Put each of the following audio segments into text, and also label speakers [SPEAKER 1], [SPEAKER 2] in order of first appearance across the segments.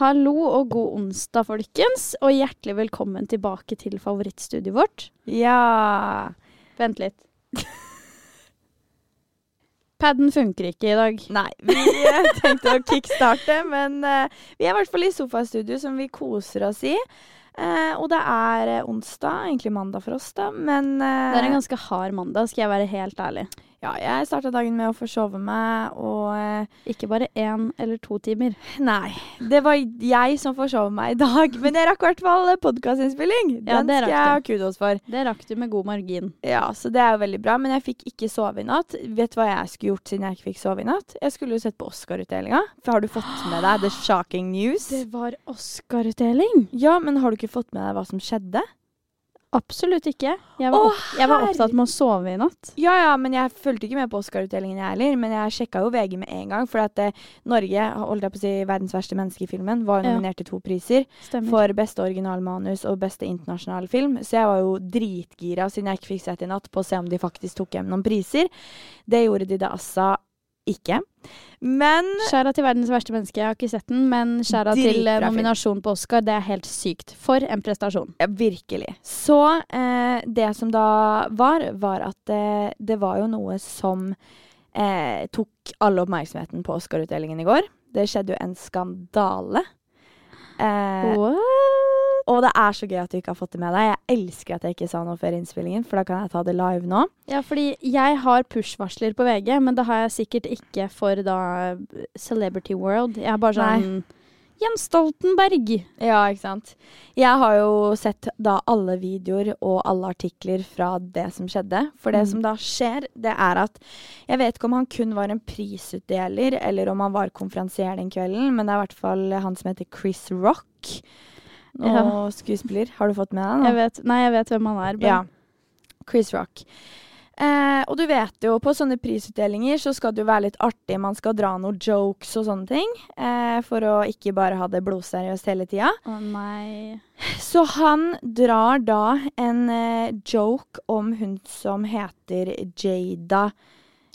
[SPEAKER 1] Hallo og god onsdag, folkens. Og hjertelig velkommen tilbake til favorittstudioet vårt.
[SPEAKER 2] Ja
[SPEAKER 1] Vent litt. Padden funker ikke i dag.
[SPEAKER 2] Nei, vi eh, tenkte å kickstarte, men uh, vi er i hvert fall i sofastudio som vi koser oss i. Uh, og det er onsdag, egentlig mandag for oss, da, men uh,
[SPEAKER 1] Det er en ganske hard mandag, skal jeg være helt ærlig.
[SPEAKER 2] Ja, jeg starta dagen med å forsove meg, og eh,
[SPEAKER 1] Ikke bare én eller to timer.
[SPEAKER 2] Nei, det var jeg som forsov meg i dag, men jeg rakk i hvert fall podkastinnspilling.
[SPEAKER 1] Ja,
[SPEAKER 2] Den skal jeg ha kudos for.
[SPEAKER 1] Det rakk du med god margin.
[SPEAKER 2] Ja, så det er jo veldig bra, men jeg fikk ikke sove i natt. Vet du hva jeg skulle gjort siden jeg ikke fikk sove i natt? Jeg skulle jo sett på Oscar-utdelinga. For har du fått med deg the shocking news?
[SPEAKER 1] Det var Oscar-utdeling.
[SPEAKER 2] Ja, men har du ikke fått med deg hva som skjedde?
[SPEAKER 1] Absolutt ikke. Jeg var, opp, jeg var opptatt med å sove i natt.
[SPEAKER 2] Ja, ja, men jeg fulgte ikke med på Oscar-utdelingen jeg heller. Men jeg sjekka jo VG med en gang, for at eh, Norge, holdt jeg på å si, verdens verste menneske-filmen, var
[SPEAKER 1] Ja.
[SPEAKER 2] nominert til to priser.
[SPEAKER 1] Stemmer.
[SPEAKER 2] For beste originalmanus og beste internasjonale film. Så jeg var jo dritgira, siden jeg ikke fikk sett i natt, på å se om de faktisk tok hjem noen priser. Det gjorde de da altså ikke. Men
[SPEAKER 1] Skjæra til verdens verste menneske. Jeg har ikke sett den, men skjæra til eh, nominasjon på Oscar. Det er helt sykt. For en prestasjon.
[SPEAKER 2] Ja, virkelig. Så eh, det som da var, var at eh, det var jo noe som eh, tok alle oppmerksomheten på Oscar-utdelingen i går. Det skjedde jo en skandale. Eh,
[SPEAKER 1] What?
[SPEAKER 2] Og det er så gøy at du ikke har fått det med deg. Jeg elsker at jeg ikke sa noe før innspillingen, for da kan jeg ta det live nå.
[SPEAKER 1] Ja, fordi jeg har push-varsler på VG, men det har jeg sikkert ikke for da Celebrity World. Jeg er bare sånn Jens Stoltenberg.
[SPEAKER 2] Ja, ikke sant. Jeg har jo sett da alle videoer og alle artikler fra det som skjedde. For det
[SPEAKER 1] Mm.
[SPEAKER 2] som da skjer, det er at Jeg vet ikke om han kun var en prisutdeler, eller om han var konferansier den kvelden, men det er i hvert fall han som heter Chris Rock. Og
[SPEAKER 1] Ja.
[SPEAKER 2] skuespiller. Har du fått med deg det?
[SPEAKER 1] nei, jeg vet hvem han er. Bare.
[SPEAKER 2] Ja. Chris Rock. Eh, og du vet jo, på sånne prisutdelinger så skal det jo være litt artig. Man skal dra noen jokes og sånne ting. Eh, for å ikke bare ha det blodseriøst hele tida.
[SPEAKER 1] Å nei.
[SPEAKER 2] Så han drar da en eh, joke om hun som heter Jada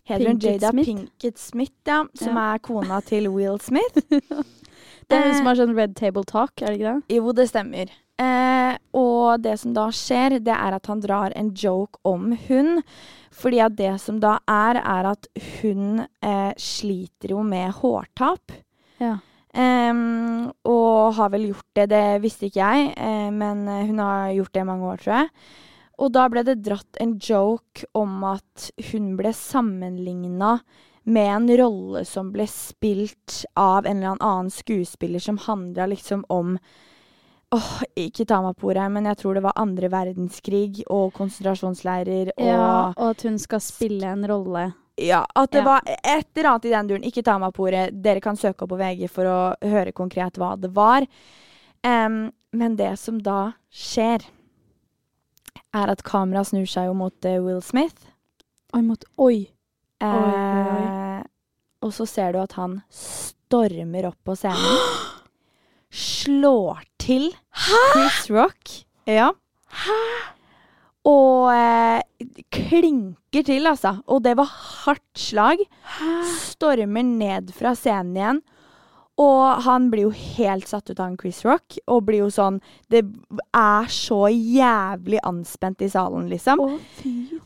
[SPEAKER 2] Heter hun Jada
[SPEAKER 1] Smith?
[SPEAKER 2] Pinkett Smith, ja. Som
[SPEAKER 1] Ja.
[SPEAKER 2] er kona til Will Smith.
[SPEAKER 1] Det er hun
[SPEAKER 2] Eh,
[SPEAKER 1] som har sånn Red Table Talk, er det ikke det?
[SPEAKER 2] Jo, det stemmer. Eh, og det som da skjer, det er at han drar en joke om hun. Fordi at det som da er, er at hun eh, sliter jo med hårtap.
[SPEAKER 1] Ja.
[SPEAKER 2] Eh, og har vel gjort det, det visste ikke jeg, eh, men hun har gjort det i mange år, tror jeg. Og da ble det dratt en joke om at hun ble sammenligna med en rolle som ble spilt av en eller annen skuespiller som handla liksom om Åh, ikke ta meg på ordet, men jeg tror det var andre verdenskrig og konsentrasjonsleirer og
[SPEAKER 1] ja. Og at hun skal spille en rolle.
[SPEAKER 2] ja, at det
[SPEAKER 1] Ja.
[SPEAKER 2] var et eller annet i den duren. Ikke ta meg på ordet. Dere kan søke opp på VG for å høre konkret hva det var. Um, men det som da skjer, er at kameraet snur seg jo mot eh, Will Smith.
[SPEAKER 1] Oi, mot Oi.
[SPEAKER 2] Eh,
[SPEAKER 1] oi,
[SPEAKER 2] og så ser du at han stormer opp på scenen. Slår til Chris Rock. Ja. Og eh, klinker til, altså. Og det var hardt slag. Stormer ned fra scenen igjen. Og han blir jo helt satt ut av en Chris Rock. Og blir jo sånn Det er så jævlig anspent i salen, liksom.
[SPEAKER 1] Å.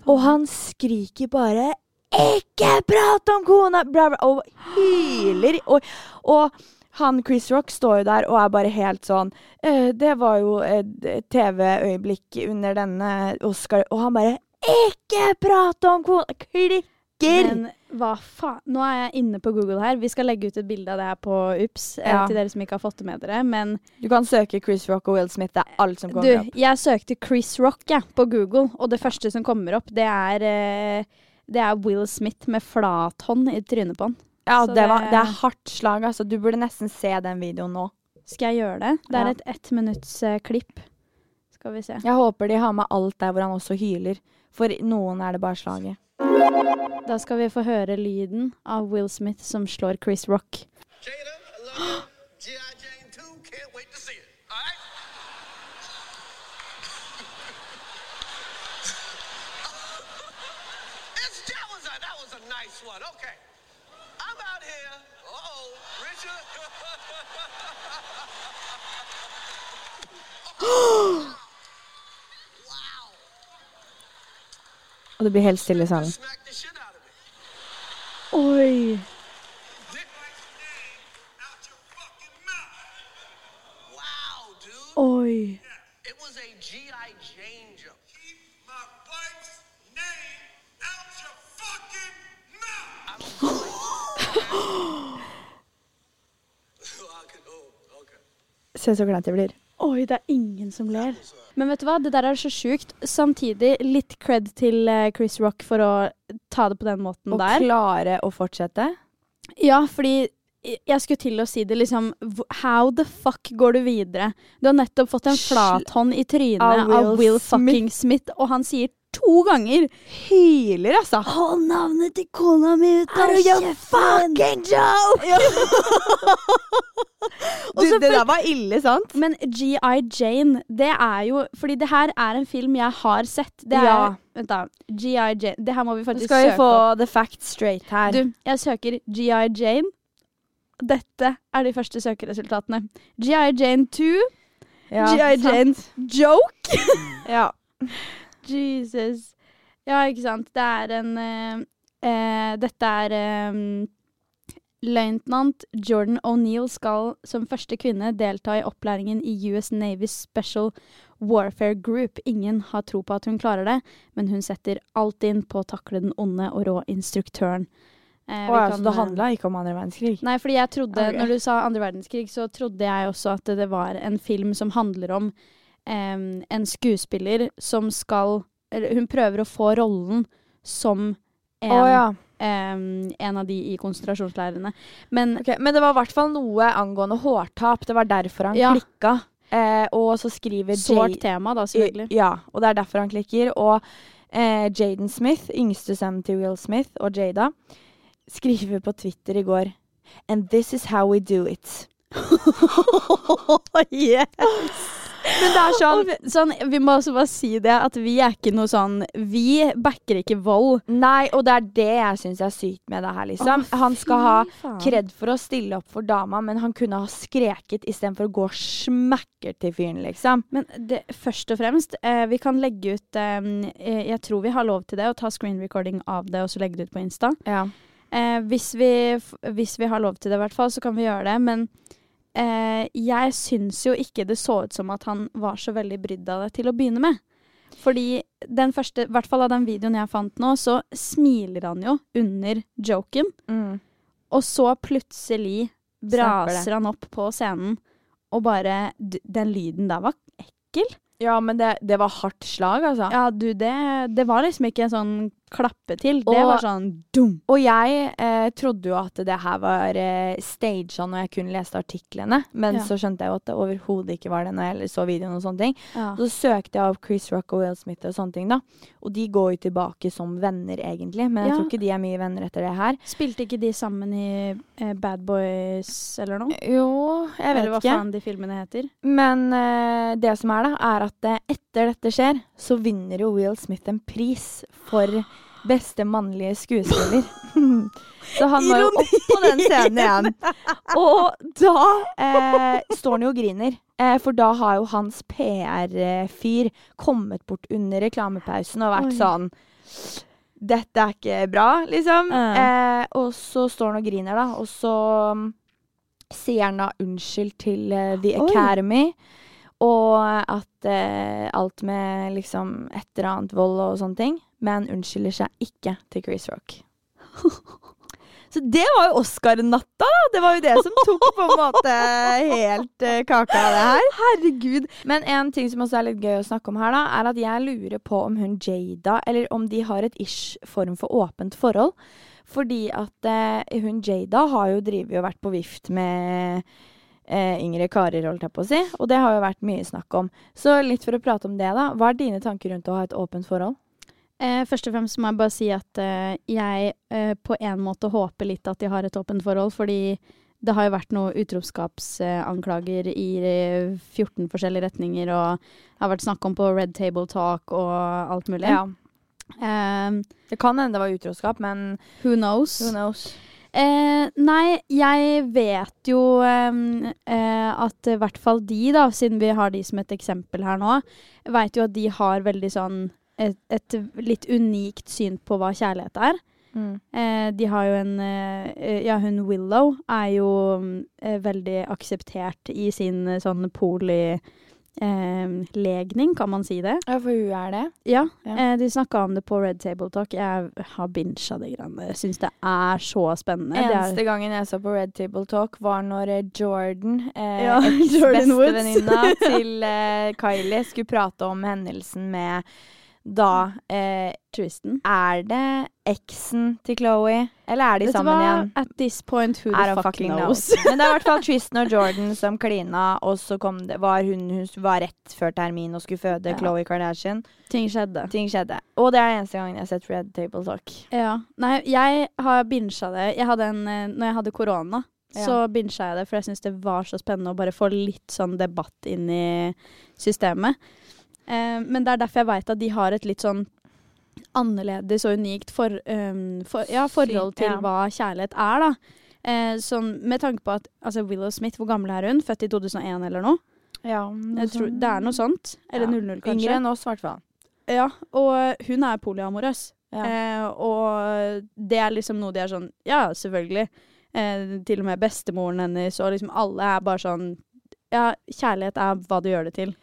[SPEAKER 2] Og han skriker bare 'Ikke prat om kona!' Bla, bla, og hyler. Og, og han Chris Rock står jo der og er bare helt sånn «Eh, 'Det var jo et TV-øyeblikk under denne Oscar' Og han bare 'Ikke prat om kona!' Klikker!
[SPEAKER 1] Men hva faen Nå er jeg inne på Google her. Vi skal legge ut et bilde av det her på UPS eh,
[SPEAKER 2] Ja.
[SPEAKER 1] til dere som ikke har fått det med dere. Men
[SPEAKER 2] Du kan søke Chris Rock og Will Smith. Det er alt som
[SPEAKER 1] du,
[SPEAKER 2] kommer opp.
[SPEAKER 1] jeg søkte Chris Rock ja, på Google, og det første som kommer opp, det er eh, det er Will Smith med flathånd i trynet på han.
[SPEAKER 2] Ja, det, var,
[SPEAKER 1] det-
[SPEAKER 2] er hardt slag, altså. Du burde nesten se den videoen nå.
[SPEAKER 1] Skal jeg gjøre det? Det er
[SPEAKER 2] Ja.
[SPEAKER 1] et ett minutts eh, klipp. Skal vi se.
[SPEAKER 2] Jeg håper de har med alt der hvor han også hyler. For noen er det bare slaget.
[SPEAKER 1] Da skal vi få høre lyden av Will Smith som slår Chris Rock.
[SPEAKER 3] Jada,
[SPEAKER 2] Og det blir helt stille i salen.
[SPEAKER 1] Oi. Oi.
[SPEAKER 2] Se så glad det blir.
[SPEAKER 1] Oi, det er ingen som ler. Men vet du hva, det der er så sjukt. Samtidig litt cred til eh, Chris Rock for å ta det på den måten
[SPEAKER 2] og
[SPEAKER 1] der.
[SPEAKER 2] klare å fortsette.
[SPEAKER 1] Ja, fordi jeg skulle til å si det liksom How the fuck går du videre? Du har nettopp fått en flathånd i trynet
[SPEAKER 2] Av
[SPEAKER 1] av
[SPEAKER 2] Will
[SPEAKER 1] Will, fucking Smith, og han sier to ganger
[SPEAKER 2] Hyler, altså.
[SPEAKER 1] Hold navnet til kona mi ut
[SPEAKER 2] av kjeften! fucking joke?
[SPEAKER 1] Og
[SPEAKER 2] Du, det der var ille, sant?
[SPEAKER 1] Men G.I. Jane, det er jo Fordi det her er en film jeg har sett. Det er,
[SPEAKER 2] Ja.
[SPEAKER 1] Vent, da. G.I. Jane Det her må vi faktisk
[SPEAKER 2] skal vi få
[SPEAKER 1] opp.
[SPEAKER 2] the facts straight her.
[SPEAKER 1] Du, jeg søker G.I. Jane. Dette er de første søkeresultatene. G.I. Jane 2.
[SPEAKER 2] Ja,
[SPEAKER 1] G.I. Jane Joke.
[SPEAKER 2] Ja.
[SPEAKER 1] Jesus. Ja, ikke sant. Det er en eh, eh, Dette er eh, Løytnant Jordan O'Neill skal som første kvinne delta i opplæringen i US Navys Special Warfare Group. Ingen har tro på at hun klarer det, men hun setter alt inn på å takle den onde og rå instruktøren. Eh, oh,
[SPEAKER 2] ja,
[SPEAKER 1] kan,
[SPEAKER 2] så det
[SPEAKER 1] eh,
[SPEAKER 2] handla ikke om andre verdenskrig?
[SPEAKER 1] Nei, fordi jeg trodde,
[SPEAKER 2] okay.
[SPEAKER 1] når du sa andre verdenskrig, så trodde jeg også at det var en film som handler om em, en skuespiller som skal eller Hun prøver å få rollen som en,
[SPEAKER 2] oh, ja.
[SPEAKER 1] um, en av de i konsentrasjonsleirene. Men
[SPEAKER 2] okay, Men det var i hvert fall noe angående hårtap. Det var derfor han
[SPEAKER 1] Ja.
[SPEAKER 2] klikka. Eh, og så skriver
[SPEAKER 1] sårt tema, da, selvfølgelig.
[SPEAKER 2] Ja, og det er derfor han klikker. Og eh, Jaden Smith, yngste sønnen til Will Smith, og Jada, skriver på Twitter i går And this is how we do it. Men det er sånn
[SPEAKER 1] vi- sånn, vi må også bare si det, at vi er ikke noe sånn Vi backer ikke vold.
[SPEAKER 2] Nei, og det er det jeg syns er sykt med det her, liksom.
[SPEAKER 1] Å,
[SPEAKER 2] han skal ha kred for å stille opp for dama, men han kunne ha skreket istedenfor å gå og smekke til fyren, liksom.
[SPEAKER 1] Men det, først og fremst, eh, vi kan legge ut eh, eh, Jeg tror vi har lov til det, å ta screen recording av det og så legge det ut på Insta.
[SPEAKER 2] Ja.
[SPEAKER 1] Eh, hvis, vi, hvis vi har lov til det, i hvert fall, så kan vi gjøre det. Men eh, jeg syns jo ikke det så ut som at han var så veldig brydd av det til å begynne med. Fordi den første, i hvert fall av den videoen jeg fant nå, så smiler han jo under joken.
[SPEAKER 2] Mm.
[SPEAKER 1] Og så plutselig braser han opp på scenen, og bare Den lyden der var ekkel.
[SPEAKER 2] Ja, men det, det var hardt slag, altså.
[SPEAKER 1] Ja, du, det, det var liksom ikke en sånn klappe til. Det
[SPEAKER 2] Og-
[SPEAKER 1] var sånn dum.
[SPEAKER 2] Og jeg eh, trodde jo at det her var eh, staged når jeg kun leste artiklene, men
[SPEAKER 1] Ja.
[SPEAKER 2] så skjønte jeg jo at det overhodet ikke var det når jeg så videoen og sånne ting.
[SPEAKER 1] Ja.
[SPEAKER 2] Så søkte jeg opp Chris Rock og Will Smith og sånne ting, da. Og de går jo tilbake som venner, egentlig, men jeg
[SPEAKER 1] Ja.
[SPEAKER 2] tror ikke de er mye venner etter det her.
[SPEAKER 1] Spilte ikke de sammen i eh, Bad Boys eller noe?
[SPEAKER 2] Jo, jeg vet
[SPEAKER 1] eller hva
[SPEAKER 2] ikke.
[SPEAKER 1] faen de filmene heter.
[SPEAKER 2] Men eh, det som er, da, er at etter dette skjer, så vinner jo Will Smith en pris for beste mannlige skuespiller. så han var jo opp på den scenen igjen. Og da eh, står han jo og griner. Eh, for da har jo hans PR-fyr kommet bort under reklamepausen og vært
[SPEAKER 1] Oi.
[SPEAKER 2] sånn Dette er ikke bra, liksom. Eh, og så står han og griner, da. Og så mm, sier han da unnskyld til eh, The
[SPEAKER 1] Oi.
[SPEAKER 2] Og at eh, alt med liksom et eller annet vold og sånne ting. Men unnskylder seg ikke til Chris Rock. Så det var jo Oscar-natta, da! Det var jo det som tok på en måte helt eh, kaka av det her.
[SPEAKER 1] Herregud.
[SPEAKER 2] Men en ting som også er litt gøy å snakke om her, da, er at jeg lurer på om hun Jada, eller om de har et ish form for åpent forhold. Fordi at eh, hun Jada har jo drivet og vært på vift med eh, yngre karer, holdt jeg på å si. Og det har jo vært mye snakk om. Så litt for å prate om det, da. Hva er dine tanker rundt å ha et åpent forhold?
[SPEAKER 1] Eh, først og fremst må jeg bare si at eh, jeg eh, på en måte håper litt at de har et åpent forhold, fordi det har jo vært noen utroskapsanklager i eh, 14 forskjellige retninger, og det har vært snakk om på Red Table Talk og alt mulig.
[SPEAKER 2] Ja.
[SPEAKER 1] Um,
[SPEAKER 2] Det kan hende det var utroskap, men
[SPEAKER 1] who knows?
[SPEAKER 2] who knows?
[SPEAKER 1] Eh, nei, jeg vet jo eh, at i hvert fall de, da, siden vi har de som et eksempel her nå, vet jo at de har veldig sånn et, et litt unikt syn på hva kjærlighet er.
[SPEAKER 2] Mm.
[SPEAKER 1] Eh, de har jo en eh, Ja, hun Willow er jo eh, veldig akseptert i sin eh, sånn poli-legning, kan man si det?
[SPEAKER 2] Ja, for hun er det.
[SPEAKER 1] Ja.
[SPEAKER 2] Ja.
[SPEAKER 1] Eh, de snakka om det på Red Table Talk. Jeg har bincha de greiene. Jeg syns det er så spennende. Det
[SPEAKER 2] Eneste gangen jeg så på Red Table Talk, var når eh, Jordan, eh,
[SPEAKER 1] Ja, Jordan
[SPEAKER 2] eks-bestevenninna til eh, Kylie, skulle prate om hendelsen med da eh,
[SPEAKER 1] Tristan.
[SPEAKER 2] Er det eksen til Chloé, eller er de
[SPEAKER 1] Vet
[SPEAKER 2] sammen
[SPEAKER 1] hva?
[SPEAKER 2] igjen?
[SPEAKER 1] At this point, who the
[SPEAKER 2] fucking
[SPEAKER 1] knows?
[SPEAKER 2] knows. Men det er i hvert fall Tristan og Jordan som klina, og så kom det, var hun, hun var rett før termin og skulle føde
[SPEAKER 1] Ja.
[SPEAKER 2] Khloe Kardashian.
[SPEAKER 1] Ting skjedde.
[SPEAKER 2] Ting skjedde. Og det er den eneste gangen jeg har sett Red Table Talk.
[SPEAKER 1] Ja. Nei, jeg har bincha det. Jeg hadde en, eh, når jeg hadde korona,
[SPEAKER 2] Ja.
[SPEAKER 1] så bincha jeg det, for jeg syns det var så spennende å bare få litt sånn debatt inn i systemet. Eh, men det er derfor jeg veit at de har et litt sånn annerledes og unikt for, um, for, ja, forhold til
[SPEAKER 2] ja.
[SPEAKER 1] hva kjærlighet er, da. Eh, sånn, med tanke på at altså Willow Smith, hvor gammel er hun? Født i 2001 eller noe?
[SPEAKER 2] Ja,
[SPEAKER 1] Jeg tror, det er noe sånt. Eller
[SPEAKER 2] Ja.
[SPEAKER 1] 00, kanskje.
[SPEAKER 2] Yngre enn oss, i hvert fall.
[SPEAKER 1] Ja, og hun er polyamorøs. Eh, og det er liksom noe de er sånn Ja, selvfølgelig. Eh, til og med bestemoren hennes og liksom alle er bare sånn Ja, kjærlighet er hva du gjør det til.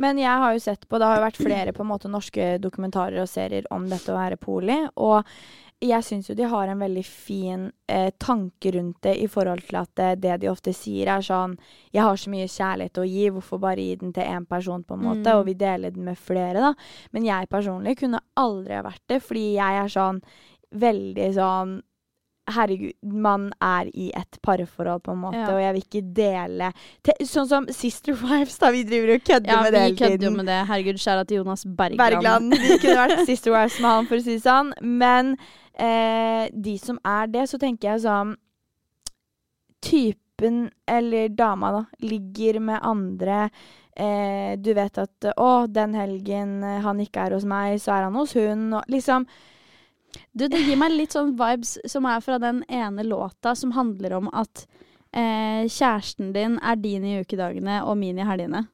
[SPEAKER 2] Men jeg har jo sett på, det har jo vært flere på en måte norske dokumentarer og serier om dette å være poli, og jeg syns jo de har en veldig fin eh, tanke rundt det i forhold til at det, det de ofte sier er sånn Jeg har så mye kjærlighet å gi, hvorfor bare gi den til én person, på en måte,
[SPEAKER 1] Mm.
[SPEAKER 2] og vi deler den med flere, da. Men jeg personlig kunne aldri ha vært det, fordi jeg er sånn veldig sånn Herregud, man er i et parforhold, på en måte,
[SPEAKER 1] Ja.
[SPEAKER 2] og jeg vil ikke dele Sånn som Sister Wives, da. Vi driver og kødder
[SPEAKER 1] Ja,
[SPEAKER 2] med det hele tiden.
[SPEAKER 1] Ja, vi kødder jo med det. Herregud, skjæra til Jonas Bergland.
[SPEAKER 2] Bergland. Vi kunne vært Sister Wives med han, for å si det sånn. Men eh, de som er det, så tenker jeg sånn Typen, eller dama, da, ligger med andre. Eh, du vet at Å, den helgen han ikke er hos meg, så er han hos hun. Og liksom
[SPEAKER 1] Du, det gir meg litt sånn vibes som er fra den ene låta som handler om at eh, kjæresten din er din i ukedagene og min i helgene.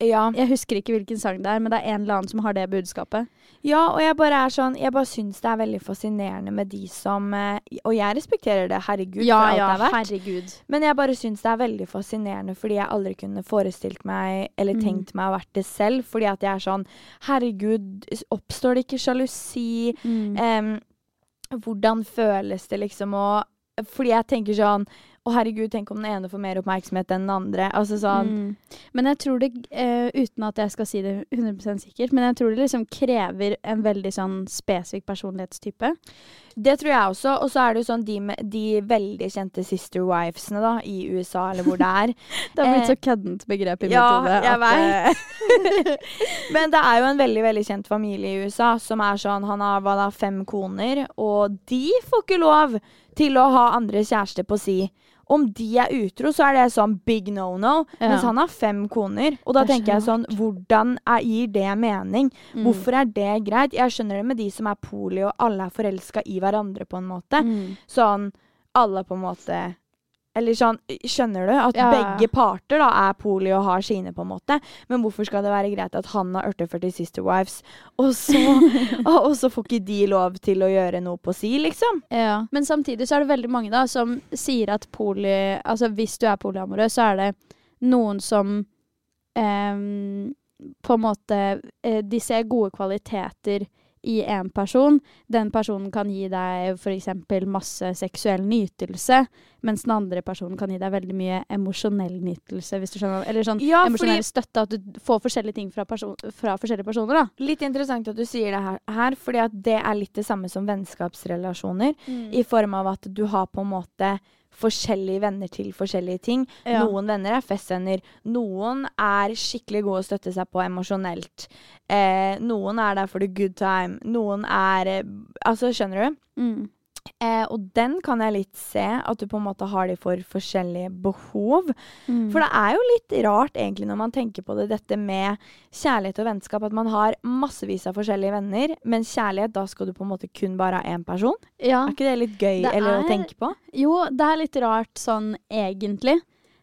[SPEAKER 2] Ja.
[SPEAKER 1] Jeg husker ikke hvilken sang det er, men det er en eller annen som har det budskapet.
[SPEAKER 2] Ja, og jeg bare er sånn Jeg bare syns det er veldig fascinerende med de som eh, Og jeg respekterer det, herregud,
[SPEAKER 1] ja,
[SPEAKER 2] for alt
[SPEAKER 1] ja,
[SPEAKER 2] det er verdt.
[SPEAKER 1] herregud.
[SPEAKER 2] Men jeg bare syns det er veldig fascinerende fordi jeg aldri kunne forestilt meg eller
[SPEAKER 1] Mm.
[SPEAKER 2] tenkt meg å vært det selv. Fordi at jeg er sånn Herregud, oppstår det ikke sjalusi?
[SPEAKER 1] Mm.
[SPEAKER 2] Um, hvordan føles det liksom å Fordi jeg tenker sånn Å, herregud, tenk om den ene får mer oppmerksomhet enn den andre. Altså sånn
[SPEAKER 1] Mm. Men jeg tror det, uh, uten at jeg skal si det 100% sikkert, men jeg tror det liksom krever en veldig sånn spesifikk personlighetstype.
[SPEAKER 2] Det tror jeg også. Og så er det jo sånn de, med, de veldig kjente sister wivesene da, i USA, eller hvor det er.
[SPEAKER 1] Det har blitt
[SPEAKER 2] Eh,
[SPEAKER 1] så køddent begrep i
[SPEAKER 2] ja,
[SPEAKER 1] mitt hode.
[SPEAKER 2] jeg
[SPEAKER 1] at,
[SPEAKER 2] vet.
[SPEAKER 1] eh,
[SPEAKER 2] Men det er jo en veldig veldig kjent familie i USA som er sånn Han har hva da, fem koner, og de får ikke lov til å ha andre kjærester på si. Om de er utro, så er det sånn big no-no.
[SPEAKER 1] Ja.
[SPEAKER 2] Mens han har fem koner. Og da
[SPEAKER 1] er
[SPEAKER 2] tenker jeg sånn Hvordan er, gir det mening?
[SPEAKER 1] mm.
[SPEAKER 2] Hvorfor er det greit? Jeg skjønner det med de som er poli, og alle er forelska i hverandre, på en måte.
[SPEAKER 1] Mm.
[SPEAKER 2] Sånn alle på en måte Eller sånn, skjønner du? At
[SPEAKER 1] Ja.
[SPEAKER 2] begge parter da er poli og har sine, på en måte. Men hvorfor skal det være greit at han har 48 sister wives, og så, og, og så får ikke de lov til å gjøre noe på si, liksom?
[SPEAKER 1] Ja. Men samtidig så er det veldig mange da som sier at poli Altså hvis du er polyamorøs, så er det noen som eh, på en måte eh, De ser gode kvaliteter i en person. Den personen kan gi deg f.eks. masse seksuell nytelse, mens den andre personen kan gi deg veldig mye emosjonell nytelse. Hvis du skjønner. Eller sånn
[SPEAKER 2] Ja,
[SPEAKER 1] emosjonell støtte. At du får forskjellige ting fra, person fra forskjellige personer. da.
[SPEAKER 2] Litt interessant at du sier det her, her fordi at det er litt det samme som vennskapsrelasjoner. I form av at du har på en måte forskjellige venner til forskjellige ting.
[SPEAKER 1] Ja.
[SPEAKER 2] Noen venner er festvenner. Noen er skikkelig gode å støtte seg på emosjonelt. Eh, noen er der for the good time. Noen er eh, Altså, skjønner du?
[SPEAKER 1] Mm.
[SPEAKER 2] Eh, og den kan jeg litt se, at du på en måte har de for forskjellige behov.
[SPEAKER 1] Mm.
[SPEAKER 2] For det er jo litt rart, egentlig, når man tenker på det, dette med kjærlighet og vennskap, at man har massevis av forskjellige venner, men kjærlighet, da skal du på en måte kun bare ha én person.
[SPEAKER 1] ja.
[SPEAKER 2] Er ikke det litt gøy
[SPEAKER 1] Det
[SPEAKER 2] eller å
[SPEAKER 1] er-
[SPEAKER 2] tenke på?
[SPEAKER 1] Jo, det er litt rart sånn egentlig.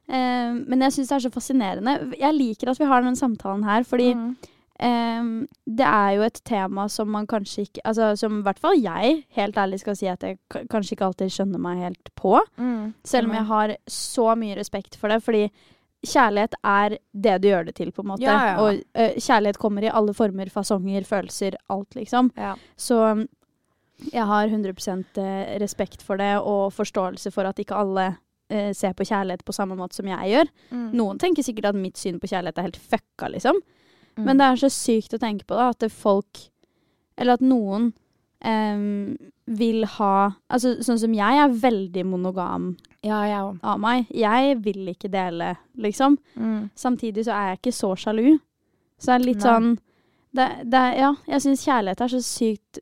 [SPEAKER 1] Eh, men jeg syns det er så fascinerende. Jeg liker at vi har den samtalen her, fordi
[SPEAKER 2] Mm.
[SPEAKER 1] Ehm, det er jo et tema som man kanskje ikke Altså som i hvert fall jeg helt ærlig skal si at jeg kanskje ikke alltid skjønner meg helt på.
[SPEAKER 2] Mm.
[SPEAKER 1] Selv om jeg har så mye respekt for det, fordi kjærlighet er det du gjør det til, på en måte.
[SPEAKER 2] Ja, ja.
[SPEAKER 1] Og uh, kjærlighet kommer i alle former, fasonger, følelser, alt, liksom.
[SPEAKER 2] Ja.
[SPEAKER 1] Så um, jeg har 100 eh, respekt for det, og forståelse for at ikke alle uh, ser på kjærlighet på samme måte som jeg gjør.
[SPEAKER 2] Mm.
[SPEAKER 1] Noen tenker sikkert at mitt syn på kjærlighet er helt fucka, liksom.
[SPEAKER 2] Mm.
[SPEAKER 1] Men det er så sykt å tenke på da, at folk Eller at noen um, vil ha Altså sånn som jeg er veldig monogam
[SPEAKER 2] Ja, jeg
[SPEAKER 1] av meg. Jeg vil ikke dele, liksom.
[SPEAKER 2] Mm.
[SPEAKER 1] Samtidig så er jeg ikke så sjalu. Så det er litt
[SPEAKER 2] Nei.
[SPEAKER 1] sånn det, det, Ja, jeg syns kjærlighet er så sykt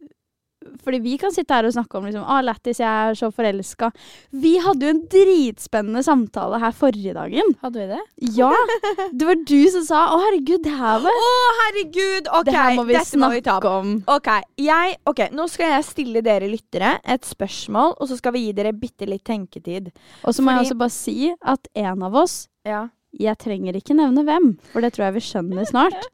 [SPEAKER 1] Fordi vi kan sitte her og snakke om liksom, ah, Lættis, jeg er så forelska. Vi hadde jo en dritspennende samtale her forrige dagen.
[SPEAKER 2] Hadde vi det?
[SPEAKER 1] Ja! Det var du som sa 'Å, herregud, det her var
[SPEAKER 2] Å, herregud! OK,
[SPEAKER 1] Det her må vi
[SPEAKER 2] dette må vi ta
[SPEAKER 1] om.
[SPEAKER 2] Ok, jeg, ok, Nå skal jeg stille dere lyttere et spørsmål, og så skal vi gi dere bitte litt tenketid.
[SPEAKER 1] Og så må jeg også bare si at en av oss
[SPEAKER 2] Ja.
[SPEAKER 1] Jeg trenger ikke nevne hvem, for det tror jeg vi skjønner snart.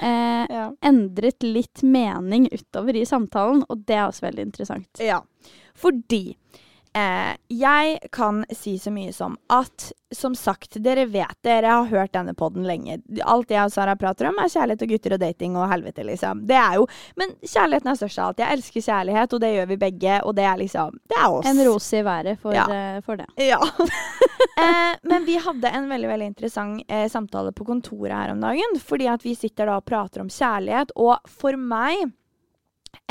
[SPEAKER 1] Eh,
[SPEAKER 2] Ja.
[SPEAKER 1] endret litt mening utover i samtalen, og det er også veldig interessant.
[SPEAKER 2] ja. Fordi eh, jeg kan si så mye som at som sagt, dere vet, dere har hørt denne podden lenge. Alt jeg og Sara prater om, er kjærlighet og gutter og dating og helvete, liksom. Det er jo Men kjærligheten er størst av alt. Jeg elsker kjærlighet, og det gjør vi begge, og det er liksom Det er oss.
[SPEAKER 1] En rose i været for,
[SPEAKER 2] Ja.
[SPEAKER 1] uh, for det.
[SPEAKER 2] Ja. eh, men vi hadde en veldig veldig interessant eh, samtale på kontoret her om dagen. Fordi at vi sitter da og prater om kjærlighet. Og for meg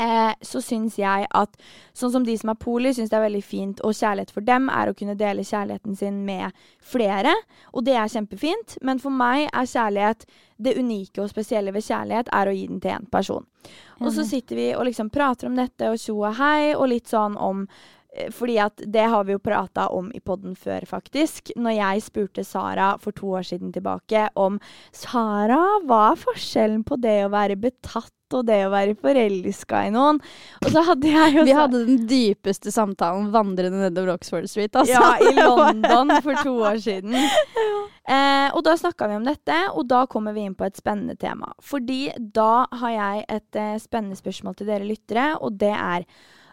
[SPEAKER 2] eh, så syns jeg at sånn som de som er poli, syns det er veldig fint. Og kjærlighet for dem er å kunne dele kjærligheten sin med flere. Og det er kjempefint. Men for meg er kjærlighet det unike og spesielle ved kjærlighet er å gi den til én person. Og så sitter vi og liksom prater om dette og tjo og hei, og litt sånn om fordi at det har vi jo prata om i podden før, faktisk. Når jeg spurte Sara for to år siden tilbake om Sara, hva er forskjellen på det å være betatt og det å være forelska i noen? Og så hadde jeg jo
[SPEAKER 1] Vi hadde den dypeste samtalen vandrende nedover Oxford Street, altså.
[SPEAKER 2] ja, i London for to år siden. Eh, og da snakka vi om dette, og da kommer vi inn på et spennende tema. Fordi da har jeg et eh, spennende spørsmål til dere lyttere, og det er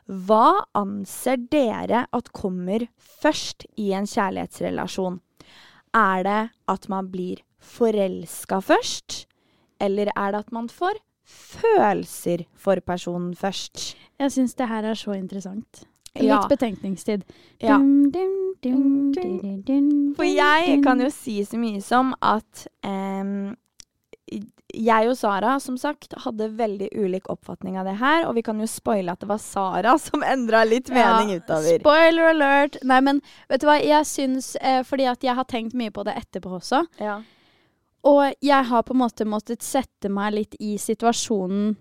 [SPEAKER 2] Hva anser dere at kommer først i en kjærlighetsrelasjon? Er det at man blir forelska først, eller er det at man får følelser for personen først?
[SPEAKER 1] Jeg syns det her er så interessant. Litt
[SPEAKER 2] Ja.
[SPEAKER 1] betenkningstid.
[SPEAKER 2] Ja.
[SPEAKER 1] Dum, dum, dum,
[SPEAKER 2] For jeg kan jo si så mye som at em, jeg og Sara, som sagt, hadde veldig ulik oppfatning av det her. Og vi kan jo spoile at det var Sara som endra litt mening
[SPEAKER 1] Ja,
[SPEAKER 2] utover.
[SPEAKER 1] Spoiler alert! Nei, men vet du hva, jeg syns eh, Fordi at jeg har tenkt mye på det etterpå også.
[SPEAKER 2] Ja.
[SPEAKER 1] Og jeg har på en måte måttet sette meg litt i situasjonen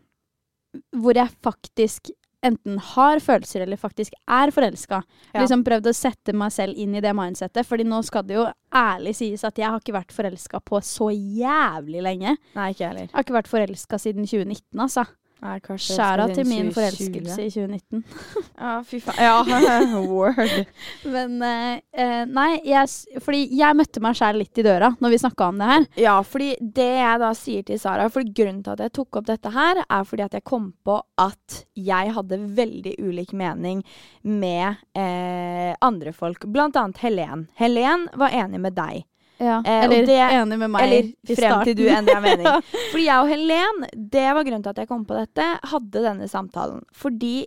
[SPEAKER 1] hvor jeg faktisk enten har følelser eller faktisk er forelska.
[SPEAKER 2] Ja.
[SPEAKER 1] Liksom prøvd å sette meg selv inn i det mindsettet. Fordi nå skal det jo ærlig sies at jeg har ikke vært forelska på så jævlig lenge.
[SPEAKER 2] Nei, ikke heller.
[SPEAKER 1] Jeg har ikke vært forelska siden 2019, altså. Skjæra til min
[SPEAKER 2] 2020.
[SPEAKER 1] forelskelse i 2019.
[SPEAKER 2] Ja, fy faen. Ja, word.
[SPEAKER 1] Men eh, eh, nei, jeg, fordi jeg møtte meg sjæl litt i døra når vi snakka om det her.
[SPEAKER 2] Ja, fordi det jeg da sier til Sara For grunnen til at jeg tok opp dette her, er fordi at jeg kom på at jeg hadde veldig ulik mening med eh, andre folk. Blant annet Helen. Helen var enig med deg.
[SPEAKER 1] Ja.
[SPEAKER 2] Eh,
[SPEAKER 1] eller
[SPEAKER 2] det-
[SPEAKER 1] enig med meg
[SPEAKER 2] Eller
[SPEAKER 1] i
[SPEAKER 2] frem
[SPEAKER 1] starten.
[SPEAKER 2] til du endrer mening. Fordi jeg og Helen, det var grunnen til at jeg kom på dette, hadde denne samtalen. Fordi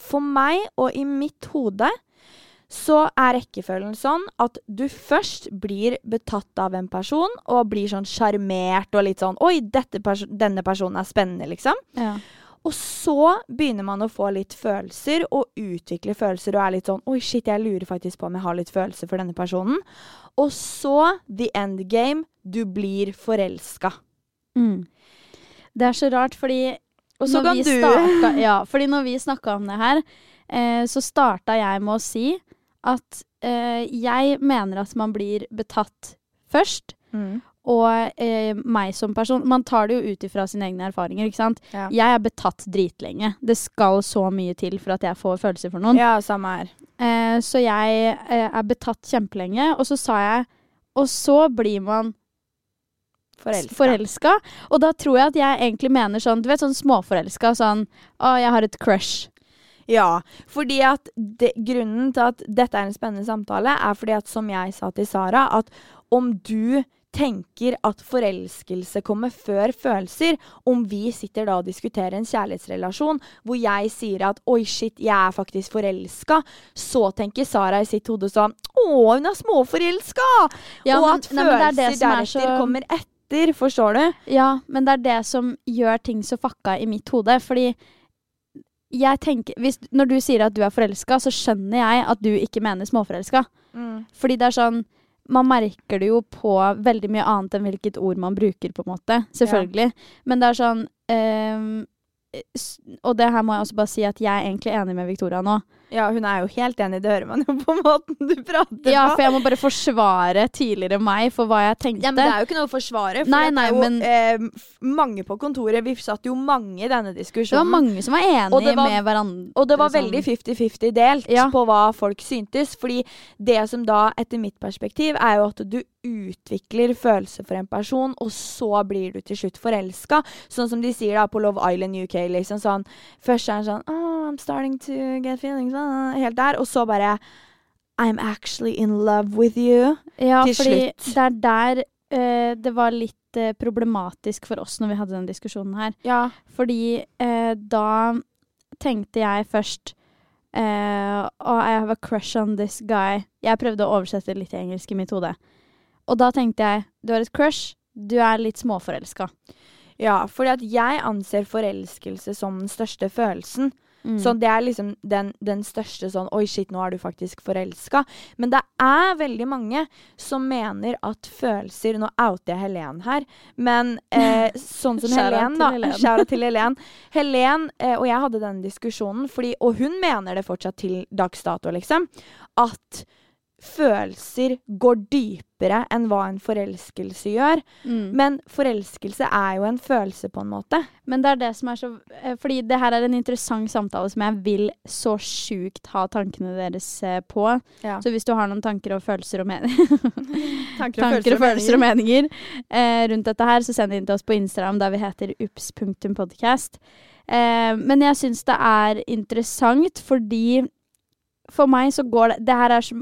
[SPEAKER 2] for meg og i mitt hode så er rekkefølgen sånn at du først blir betatt av en person og blir sånn sjarmert og litt sånn Oi, perso denne personen er spennende, liksom.
[SPEAKER 1] ja.
[SPEAKER 2] Og så begynner man å få litt følelser og utvikle følelser og er litt sånn Oi, shit, jeg lurer faktisk på om jeg har litt følelser for denne personen. Og så, the end game, du blir forelska.
[SPEAKER 1] Mm. Det er så rart, fordi
[SPEAKER 2] Og så kan du
[SPEAKER 1] starta, Ja, fordi når vi snakka om det her, eh, så starta jeg med å si at eh, jeg mener at man blir betatt først.
[SPEAKER 2] mm.
[SPEAKER 1] Og eh, meg som person Man tar det jo ut ifra sine egne erfaringer. ikke sant?
[SPEAKER 2] Ja.
[SPEAKER 1] Jeg er betatt dritlenge. Det skal så mye til for at jeg får følelser for noen.
[SPEAKER 2] ja, samme her.
[SPEAKER 1] Eh, så jeg eh, er betatt kjempelenge. Og så sa jeg Og så blir man
[SPEAKER 2] Forelska.
[SPEAKER 1] forelska. Og da tror jeg at jeg egentlig mener sånn, du vet sånn småforelska, sånn å, jeg har et crush.
[SPEAKER 2] Ja, fordi at de, grunnen til at dette er en spennende samtale, er fordi at som jeg sa til Sara, at om du tenker at forelskelse kommer før følelser, om vi sitter da og diskuterer en kjærlighetsrelasjon hvor jeg sier at oi, shit, jeg er faktisk forelska, så tenker Sara i sitt hode sånn å, hun er småforelska!
[SPEAKER 1] Ja,
[SPEAKER 2] og
[SPEAKER 1] men-
[SPEAKER 2] at
[SPEAKER 1] nei, men det er
[SPEAKER 2] følelser
[SPEAKER 1] det er
[SPEAKER 2] deretter
[SPEAKER 1] så-
[SPEAKER 2] kommer etter, forstår du?
[SPEAKER 1] Ja, men det er det som gjør ting så fucka i mitt hode. Fordi jeg tenker hvis, Når du sier at du er forelska, så skjønner jeg at du ikke mener småforelska. Fordi det er sånn Man merker det jo på veldig mye annet enn hvilket ord man bruker, på en måte. Selvfølgelig. Men det er sånn um, Og det her må jeg også bare si at jeg er egentlig enig med Victoria nå.
[SPEAKER 2] Ja, hun er jo helt enig, det hører man jo på måten du prater
[SPEAKER 1] Ja, for jeg må bare forsvare tidligere meg for hva jeg tenkte.
[SPEAKER 2] Ja, men Det er jo ikke noe å forsvare. For
[SPEAKER 1] Nei,
[SPEAKER 2] det er jo
[SPEAKER 1] men-
[SPEAKER 2] eh, mange på kontoret. Vi satt jo mange i denne diskusjonen.
[SPEAKER 1] det var mange som var enige
[SPEAKER 2] var-
[SPEAKER 1] med hverandre.
[SPEAKER 2] og det var
[SPEAKER 1] sånn.
[SPEAKER 2] veldig 50-50 delt
[SPEAKER 1] Ja.
[SPEAKER 2] på hva folk syntes. Fordi det som da, etter mitt perspektiv, er jo at du utvikler følelser for en person, og så blir du til slutt forelska. Sånn som de sier da på Love Island UK. liksom sånn Først er det sånn Oh, I'm starting to get feelings. ah», Helt der. Og så bare I'm actually in love with you.
[SPEAKER 1] Ja,
[SPEAKER 2] til
[SPEAKER 1] fordi
[SPEAKER 2] slutt.
[SPEAKER 1] det er der uh, det var litt uh, problematisk for oss når vi hadde den diskusjonen her.
[SPEAKER 2] Ja.
[SPEAKER 1] Fordi uh, da tenkte jeg først uh, oh, I have a crush on this guy. Jeg prøvde å oversette litt engelsk i mitt hode. Og da tenkte jeg du har et crush, du er litt småforelska.
[SPEAKER 2] Ja, fordi at jeg anser forelskelse som den største følelsen.
[SPEAKER 1] Mm.
[SPEAKER 2] Så det er liksom den, den største sånn Oi, shit, nå er du faktisk forelska. Men det er veldig mange som mener at følelser Nå outer jeg Helen her, men eh, sånn som Helen, da. Skjæra til Helen. Helen eh, og jeg hadde den diskusjonen, fordi, og hun mener det fortsatt til dags dato, liksom, at følelser går dypere enn hva en forelskelse gjør.
[SPEAKER 1] Mm.
[SPEAKER 2] Men forelskelse er jo en følelse, på en måte.
[SPEAKER 1] Men det er det som er så eh, Fordi det her er en interessant samtale som jeg vil så sjukt ha tankene deres eh, på.
[SPEAKER 2] Ja.
[SPEAKER 1] Så hvis du har noen tanker og følelser og meninger
[SPEAKER 2] Tanker
[SPEAKER 1] tanker og følelser og meninger eh, rundt dette her, så send det inn til oss på Instagram der vi heter ups.podcast. Eh, men jeg syns det er interessant fordi for meg så går det Det her er så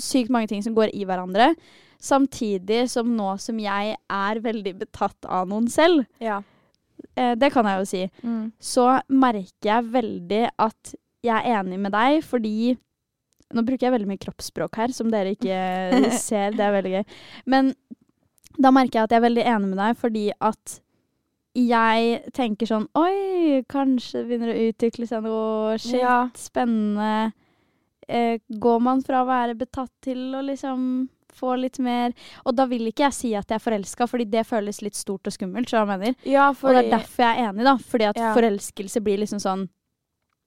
[SPEAKER 1] sykt mange ting som går i hverandre. Samtidig som nå som jeg er veldig betatt av noen selv,
[SPEAKER 2] Ja.
[SPEAKER 1] eh, det kan jeg jo si,
[SPEAKER 2] Mm.
[SPEAKER 1] så merker jeg veldig at jeg er enig med deg, fordi Nå bruker jeg veldig mye kroppsspråk her, som dere ikke ser. Det er veldig gøy. Men da merker jeg at jeg er veldig enig med deg, fordi at jeg tenker sånn Oi, kanskje begynner å utvikle seg noe shit,
[SPEAKER 2] Ja.
[SPEAKER 1] spennende. Eh, går man fra å være betatt til å liksom få litt mer Og da vil ikke jeg si at jeg er forelska, fordi det føles litt stort og skummelt. Så jeg mener.
[SPEAKER 2] Ja,
[SPEAKER 1] Og det er derfor jeg er enig, da. Fordi at
[SPEAKER 2] Ja.
[SPEAKER 1] forelskelse blir liksom sånn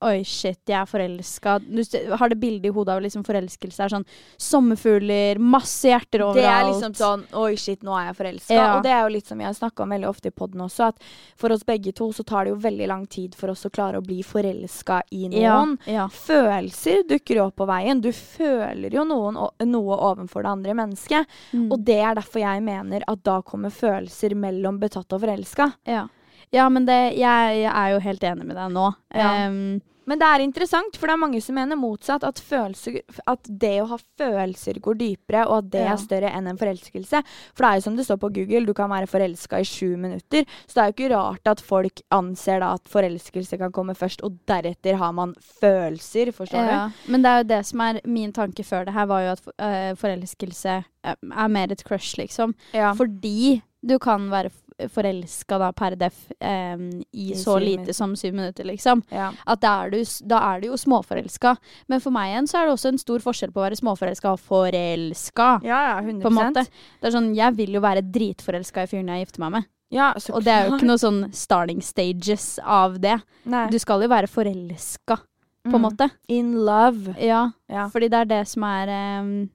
[SPEAKER 1] Oi, shit, jeg er forelska. Du har det bildet i hodet av liksom forelskelse er sånn sommerfugler, masse hjerter overalt.
[SPEAKER 2] Det er liksom sånn Oi, shit, nå er jeg forelska.
[SPEAKER 1] Ja.
[SPEAKER 2] Og det er jo litt som vi har snakka om veldig ofte i poden også, at for oss begge to så tar det jo veldig lang tid for oss å klare å bli forelska i noen.
[SPEAKER 1] Ja, ja.
[SPEAKER 2] Følelser dukker jo opp på veien. Du føler jo noen, noe overfor det andre mennesket.
[SPEAKER 1] Mm.
[SPEAKER 2] Og det er derfor jeg mener at da kommer følelser mellom betatt og forelska.
[SPEAKER 1] ja. ja, men det, jeg, jeg er jo helt enig med deg nå.
[SPEAKER 2] Ja.
[SPEAKER 1] Em,
[SPEAKER 2] Men det er interessant, for det er mange som mener motsatt. At, følelser, at det å ha følelser går dypere, og at det
[SPEAKER 1] Ja.
[SPEAKER 2] er større enn en forelskelse. For det er jo som det står på Google, du kan være forelska i sju minutter. Så det er jo ikke rart at folk anser da at forelskelse kan komme først, og deretter har man følelser. Forstår
[SPEAKER 1] ja. Men det er jo det som er min tanke før det her, var jo at eh, forelskelse eh, er mer et crush, liksom.
[SPEAKER 2] Ja.
[SPEAKER 1] Fordi du kan være forelska da per def em, i
[SPEAKER 2] I
[SPEAKER 1] så lite
[SPEAKER 2] min.
[SPEAKER 1] som syv minutter, liksom.
[SPEAKER 2] ja.
[SPEAKER 1] At da er, du, da er du jo småforelska. Men for meg igjen så er det også en stor forskjell på å være småforelska og forelska.
[SPEAKER 2] Ja, ja, 100
[SPEAKER 1] På en måte. Det er sånn, Jeg vil jo være dritforelska i fyren jeg gifter meg med.
[SPEAKER 2] Ja,
[SPEAKER 1] Og det er jo ikke noe sånn starting stages av det.
[SPEAKER 2] Nei.
[SPEAKER 1] Du skal jo være forelska, på en
[SPEAKER 2] Mm.
[SPEAKER 1] måte.
[SPEAKER 2] In love.
[SPEAKER 1] Ja,
[SPEAKER 2] Ja.
[SPEAKER 1] fordi det er det som er em,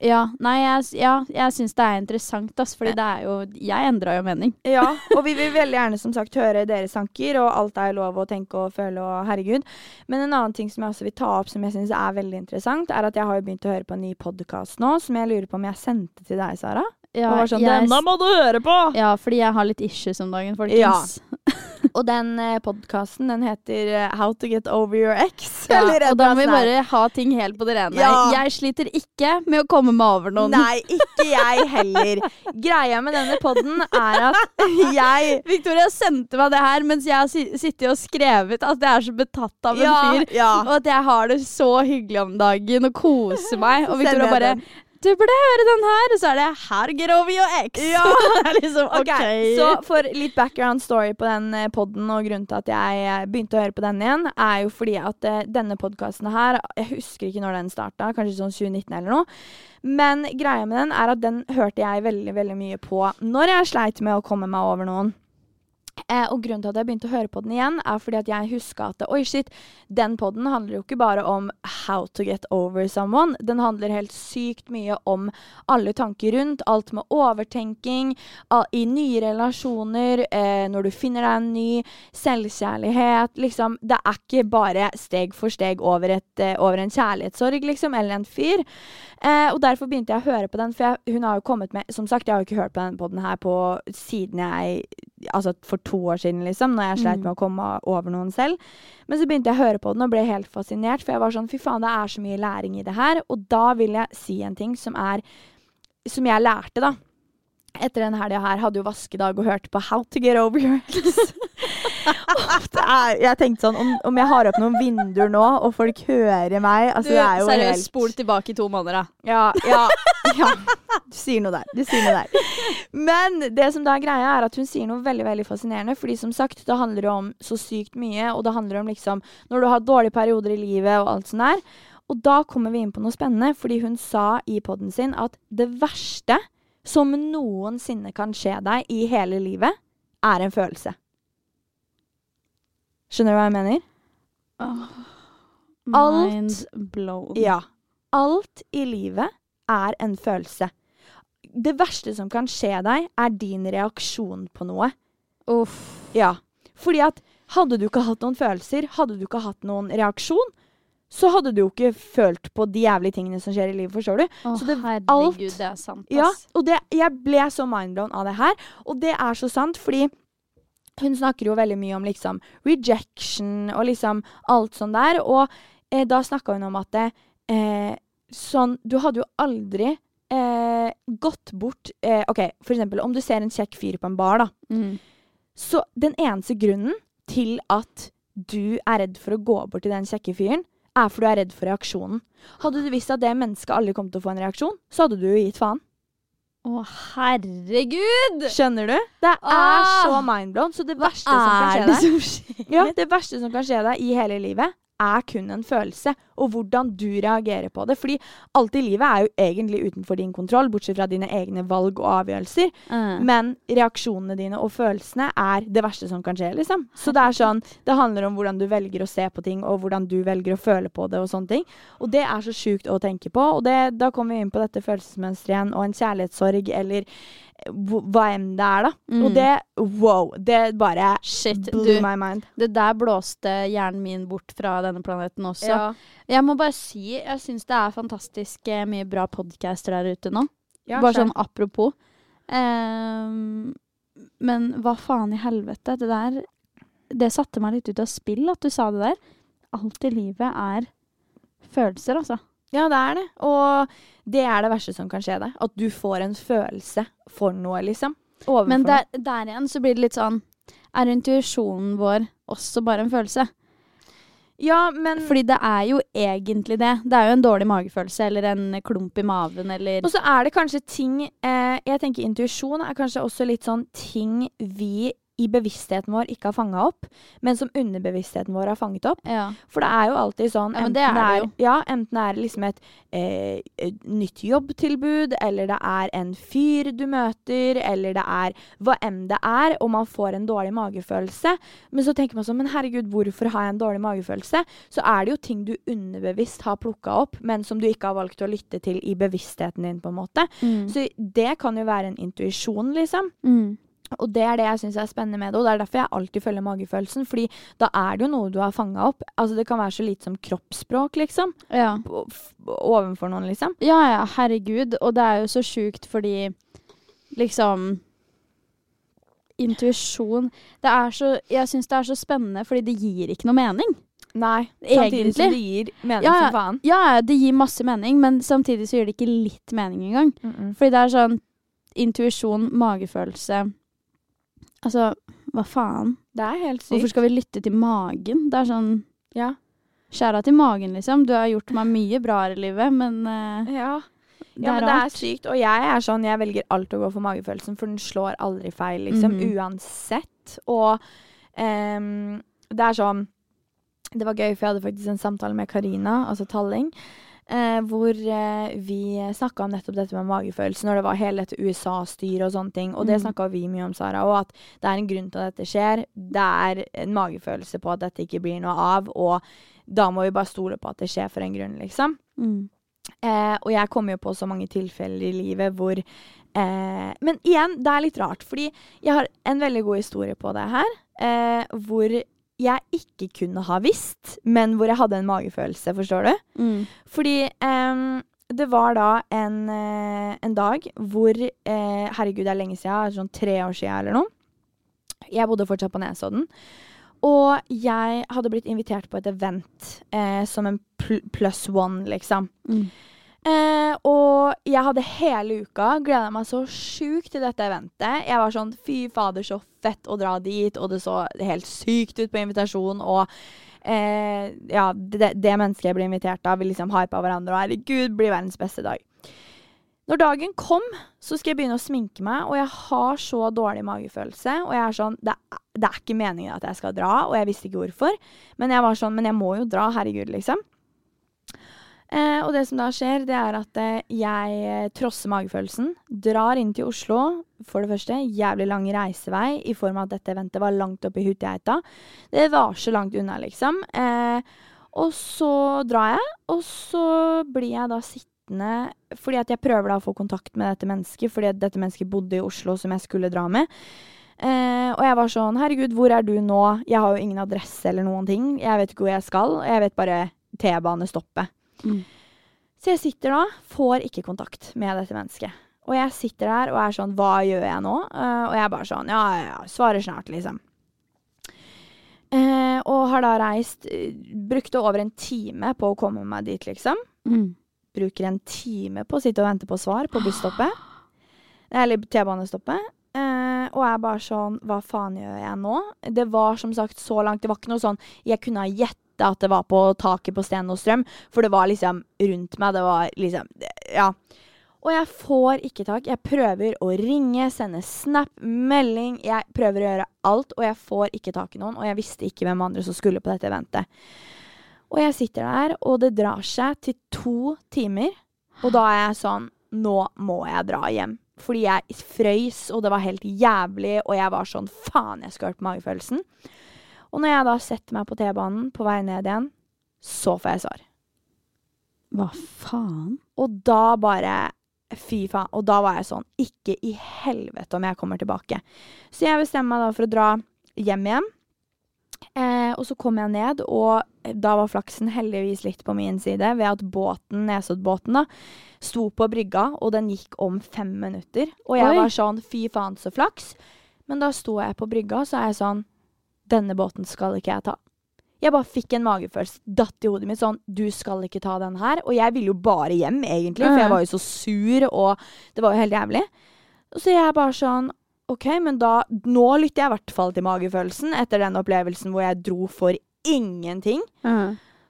[SPEAKER 1] Ja, nei, jeg, ja, jeg syns det er interessant, ass. Fordi det er jo Jeg endra jo mening.
[SPEAKER 2] Ja, og vi vil veldig gjerne som sagt høre deres tanker, og alt er lov å tenke og føle og herregud. Men en annen ting som jeg også vil ta opp som jeg syns er veldig interessant, er at jeg har jo begynt å høre på en ny podkast nå, som jeg lurer på om jeg sendte til deg, Sara.
[SPEAKER 1] Ja,
[SPEAKER 2] og var sånn
[SPEAKER 1] jeg-
[SPEAKER 2] 'Denne må du høre på!'
[SPEAKER 1] Ja, fordi jeg har litt issues om dagen, folkens.
[SPEAKER 2] Og den eh, podkasten, den heter eh, 'How to get over your ex'.
[SPEAKER 1] Ja, og da må vi bare ha ting helt på det rene.
[SPEAKER 2] Ja.
[SPEAKER 1] Jeg sliter ikke med å komme meg over noen.
[SPEAKER 2] Nei, ikke jeg heller. Greia med denne podden er at jeg
[SPEAKER 1] Victoria sendte meg det her mens jeg har si- sittet og skrevet at jeg er så betatt av en
[SPEAKER 2] ja,
[SPEAKER 1] fyr. Og at jeg har det så hyggelig om dagen og koser meg. Og Victoria bare. Du burde høre den her! Og så er det Her get over your ex.
[SPEAKER 2] Ja.
[SPEAKER 1] Det er liksom,
[SPEAKER 2] Ok,
[SPEAKER 1] ok.
[SPEAKER 2] Så for litt background story på den poden, podden, og grunnen til at jeg eh, begynte å høre på den igjen, er jo fordi at eh, denne podkasten her Jeg husker ikke når den starta, kanskje sånn 2019 eller noe. Men greia med den er at den hørte jeg veldig veldig mye på når jeg sleit med å komme meg over noen. Eh, og grunnen til at jeg begynte å høre på den igjen, er fordi at jeg huska at oi, shit, den podden handler jo ikke bare om how to get over someone. Den handler helt sykt mye om alle tanker rundt, alt med overtenking, all, i nye relasjoner, eh, når du finner deg en ny, selvkjærlighet. Liksom, det er ikke bare steg for steg over, et, eh, over en kjærlighetssorg, liksom, eller en fyr. Eh, og derfor begynte jeg å høre på den, for jeg, hun har jo kommet med Som sagt, jeg har jo ikke hørt på den podden her på siden jeg Altså for to år siden, liksom, når jeg sleit
[SPEAKER 1] Mm.
[SPEAKER 2] med å komme over noen selv. Men så begynte jeg å høre på den og ble helt fascinert, for jeg var sånn fy faen, det er så mye læring i det her. Og da vil jeg si en ting som er Som jeg lærte, da. Etter den helga her hadde jo vaskedag og hørte på How to get over your ex. Er, jeg tenkte sånn, om, om jeg har opp noen vinduer nå, og folk hører meg altså,
[SPEAKER 1] Du,
[SPEAKER 2] er
[SPEAKER 1] seriøst,
[SPEAKER 2] helt
[SPEAKER 1] spol tilbake i to måneder, da.
[SPEAKER 2] ja, ja, ja. Du sier noe der. Du sier noe der. Men det som da er greia, er at hun sier noe veldig veldig fascinerende. Fordi som sagt, det handler om så sykt mye. Og det handler om liksom når du har dårlige perioder i livet og alt sånt der. Og da kommer vi inn på noe spennende, fordi hun sa i poden sin at det verste som noensinne kan skje deg i hele livet, er en følelse. Skjønner du hva jeg mener? Alt-
[SPEAKER 1] Mind blown.
[SPEAKER 2] Ja. Alt i livet er en følelse. Det verste som kan skje deg, er din reaksjon på noe.
[SPEAKER 1] Uff.
[SPEAKER 2] Ja. Fordi at hadde du ikke hatt noen følelser, hadde du ikke hatt noen reaksjon, så hadde du jo ikke følt på de jævlige tingene som skjer i livet, forstår du?
[SPEAKER 1] Å,
[SPEAKER 2] Så det-
[SPEAKER 1] herregud,
[SPEAKER 2] alt-
[SPEAKER 1] det er sant,
[SPEAKER 2] Ja, og det, jeg ble så mindblown av det her. Og det er så sant, fordi hun snakker jo veldig mye om liksom rejection og liksom alt sånn der. Og eh, da snakka hun om at det, eh, sånn Du hadde jo aldri eh, gått bort eh, OK, for eksempel om du ser en kjekk fyr på en bar, da.
[SPEAKER 1] Mm.
[SPEAKER 2] Så den eneste grunnen til at du er redd for å gå bort til den kjekke fyren, er for du er redd for reaksjonen. Hadde du visst at det mennesket aldri kom til å få en reaksjon, så hadde du jo gitt faen.
[SPEAKER 1] Å, herregud!
[SPEAKER 2] Skjønner du? Det er
[SPEAKER 1] Ah!
[SPEAKER 2] så mindblown. Så det verste som kan skje
[SPEAKER 1] det som skjer?
[SPEAKER 2] ja, Det verste som kan skje deg i hele livet, er kun en følelse, og hvordan du reagerer på det. Fordi alt i livet er jo egentlig utenfor din kontroll, bortsett fra dine egne valg og avgjørelser.
[SPEAKER 1] Mm.
[SPEAKER 2] Men reaksjonene dine og følelsene er det verste som kan skje, liksom. Så det er sånn, det handler om hvordan du velger å se på ting, og hvordan du velger å føle på det, og sånne ting. Og det er så sjukt å tenke på. Og det, da kommer vi inn på dette følelsesmønsteret igjen, og en kjærlighetssorg, eller hva enn det er, da.
[SPEAKER 1] Mm.
[SPEAKER 2] Og det, wow, det bare
[SPEAKER 1] Shit,
[SPEAKER 2] blew
[SPEAKER 1] du.
[SPEAKER 2] my mind.
[SPEAKER 1] Det der blåste hjernen min bort fra denne planeten også.
[SPEAKER 2] Ja.
[SPEAKER 1] Jeg må bare si, jeg syns det er fantastisk eh, mye bra podcaster der ute nå.
[SPEAKER 2] Ja,
[SPEAKER 1] bare sånn apropos. Um, men hva faen i helvete? Det der Det satte meg litt ut av spill at du sa det der. Alt i livet er følelser, altså.
[SPEAKER 2] Ja, det er det. Og det er det verste som kan skje deg. At du får en følelse for noe, liksom. Overfor
[SPEAKER 1] Men der, der igjen så blir det litt sånn Er intuisjonen vår også bare en følelse?
[SPEAKER 2] Ja, men
[SPEAKER 1] Fordi det er jo egentlig det. Det er jo en dårlig magefølelse eller en klump i maven eller
[SPEAKER 2] Og så er det kanskje ting eh, Jeg tenker intuisjon er kanskje også litt sånn ting vi i bevisstheten vår ikke har fanga opp, men som underbevisstheten vår har fanget opp.
[SPEAKER 1] Ja.
[SPEAKER 2] For det er jo alltid sånn
[SPEAKER 1] Ja,
[SPEAKER 2] enten,
[SPEAKER 1] det er det
[SPEAKER 2] ja, enten er det liksom et, eh, et nytt jobbtilbud, eller det er en fyr du møter, eller det er hva enn det er, og man får en dårlig magefølelse. Men så tenker man sånn Men herregud, hvorfor har jeg en dårlig magefølelse? Så er det jo ting du underbevisst har plukka opp, men som du ikke har valgt å lytte til i bevisstheten din, på en måte.
[SPEAKER 1] Mm.
[SPEAKER 2] Så det kan jo være en intuisjon, liksom.
[SPEAKER 1] Mm.
[SPEAKER 2] Og det er det jeg syns er spennende med det, og det er derfor jeg alltid følger magefølelsen. Fordi da er det jo noe du har fanga opp. Altså Det kan være så lite som kroppsspråk, liksom.
[SPEAKER 1] Ja.
[SPEAKER 2] Overfor Ovenfor noen, liksom.
[SPEAKER 1] ja, ja, herregud. Og det er jo så sjukt fordi liksom Intuisjon Det er så Jeg syns det er så spennende, fordi det gir ikke noe mening.
[SPEAKER 2] Nei, samtidig som det gir mening
[SPEAKER 1] Ja,
[SPEAKER 2] som faen.
[SPEAKER 1] Ja, det gir masse mening, men samtidig så gir det ikke litt mening engang. Fordi det er sånn intuisjon, magefølelse Altså, hva faen?
[SPEAKER 2] Det er helt sykt.
[SPEAKER 1] Hvorfor skal vi lytte til magen? Det er sånn
[SPEAKER 2] Ja.
[SPEAKER 1] Skjæra til magen, liksom. Du har gjort meg mye bra her i livet, men uh,
[SPEAKER 2] ja.
[SPEAKER 1] det
[SPEAKER 2] ja, men det er sykt. Og jeg er sånn, jeg velger alltid å gå for magefølelsen, for den slår aldri feil, liksom.
[SPEAKER 1] Mhm.
[SPEAKER 2] Uansett. Og um, det er sånn Det var gøy, for jeg hadde faktisk en samtale med Karina, altså Talling. Eh, hvor eh, vi snakka om nettopp dette med magefølelse, når det var hele dette USA-styret og sånne ting. Og det
[SPEAKER 1] Mhm.
[SPEAKER 2] snakka vi mye om, Sara. Og at det er en grunn til at dette skjer. Det er en magefølelse på at dette ikke blir noe av. Og da må vi bare stole på at det skjer for en grunn, liksom.
[SPEAKER 1] mm.
[SPEAKER 2] Eh, og jeg kommer jo på så mange tilfeller i livet hvor eh, Men igjen, det er litt rart, fordi jeg har en veldig god historie på det her. Eh, hvor jeg ikke kunne ha visst, men hvor jeg hadde en magefølelse, forstår du?
[SPEAKER 1] Mm.
[SPEAKER 2] Fordi um, det var da en, eh, en dag hvor eh, Herregud, det er lenge siden. Sånn tre år siden eller noe. Jeg bodde fortsatt på Nesodden. Og jeg hadde blitt invitert på et event eh, som en pl pluss one, liksom.
[SPEAKER 1] Mm.
[SPEAKER 2] Eh, og jeg hadde hele uka gleda meg så sjukt til dette eventet. Jeg var sånn fy fader, så fett å dra dit, og det så helt sykt ut på invitasjon. Og eh, ja, det, det mennesket jeg ble invitert av, vi liksom hypa hverandre, og herregud, blir verdens beste dag. Når dagen kom, så skal jeg begynne å sminke meg, og jeg har så dårlig magefølelse. Og jeg er sånn det, det er ikke meningen at jeg skal dra, og jeg visste ikke hvorfor. Men jeg var sånn, men jeg må jo dra, herregud, liksom. Eh, og det som da skjer, det er at eh, jeg eh, trosser magefølelsen, drar inn til Oslo. For det første, jævlig lang reisevei i form av at dette eventet var langt oppe i Huttegeita. Det var så langt unna, liksom. Eh, og så drar jeg, og så blir jeg da sittende fordi at jeg prøver da å få kontakt med dette mennesket, fordi at dette mennesket bodde i Oslo som jeg skulle dra med. Eh, og jeg var sånn Herregud, hvor er du nå? Jeg har jo ingen adresse eller noen ting. Jeg vet ikke hvor jeg skal. Jeg vet bare T-banestoppet.
[SPEAKER 1] Mm.
[SPEAKER 2] Så jeg sitter da, får ikke kontakt med dette mennesket. Og jeg sitter der og er sånn Hva gjør jeg nå? Uh, og jeg er bare sånn Ja, ja, ja. Svarer snart, liksom. Uh, og har da reist eh, Brukte over en time på å komme meg dit, liksom.
[SPEAKER 1] Mm.
[SPEAKER 2] Bruker en time på å sitte og vente på svar på busstoppet. Eller T-banestoppet. Uh, og er bare sånn Hva faen gjør jeg nå? Det var som sagt så langt. Det var ikke noe sånn Jeg kunne ha gjetta at det var på taket på Sten og Strøm, for det var liksom rundt meg. Det var liksom Ja. Og jeg får ikke tak. Jeg prøver å ringe, sende snap, melding. Jeg prøver å gjøre alt, og jeg får ikke tak i noen. Og jeg visste ikke hvem andre som skulle på dette eventet. Og jeg sitter der, og det drar seg til to timer. Og da er jeg sånn Nå må jeg dra hjem. Fordi jeg frøys, og det var helt jævlig, og jeg var sånn Faen, jeg skulle hørt magefølelsen. Og når jeg da setter meg på T-banen på vei ned igjen, så får jeg svar.
[SPEAKER 1] Hva faen?
[SPEAKER 2] Og da bare Fy faen. Og da var jeg sånn Ikke i helvete om jeg kommer tilbake. Så jeg bestemmer meg da for å dra hjem igjen. Eh, og så kom jeg ned, og da var flaksen heldigvis litt på min side ved at båten, Nesoddbåten, da, sto på brygga, og den gikk om fem minutter. Og jeg
[SPEAKER 1] Oi.
[SPEAKER 2] var sånn fy faen, så flaks. Men da sto jeg på brygga, så er jeg sånn Denne båten skal ikke jeg ta. Jeg bare fikk en magefølelse datt i hodet mitt sånn Du skal ikke ta den her. Og jeg ville jo bare hjem, egentlig, for jeg var jo så sur, og det var jo helt jævlig. Så jeg bare sånn OK, men da Nå lytter jeg i hvert fall til magefølelsen etter den opplevelsen hvor jeg dro for ingenting.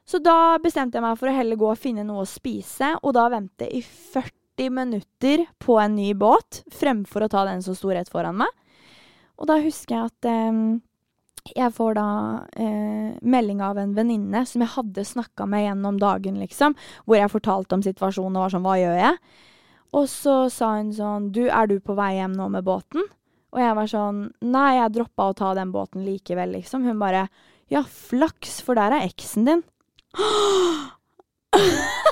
[SPEAKER 2] Så da bestemte jeg meg for å heller gå og finne noe å spise, og da vente i 40 minutter på en ny båt, fremfor å ta den som sto rett foran meg. Og da husker jeg at em, jeg får da eh, melding av en venninne som jeg hadde snakka med gjennom dagen, liksom, hvor jeg fortalte om situasjonen og var sånn Hva gjør jeg? Og så sa hun sånn Du, er du på vei hjem nå med båten? Og jeg var sånn Nei, jeg droppa å ta den båten likevel, liksom. Hun bare Ja, flaks, for der er eksen din.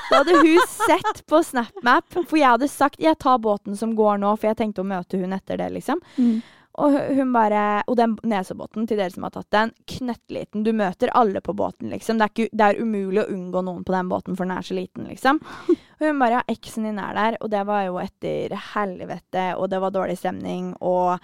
[SPEAKER 2] Da hadde hun sett på SnapMap, for jeg hadde sagt jeg tar båten som går nå, for jeg tenkte å møte hun etter det, liksom.
[SPEAKER 1] Mm.
[SPEAKER 2] Og hun bare Og den nesebåten, til dere som har tatt den, knøttliten. Du møter alle på båten, liksom. Det er, ikke, det er umulig å unngå noen på den båten, for den er så liten, liksom. Og hun bare Ja, eksen din er der. Og det var jo etter helvete, og det var dårlig stemning, og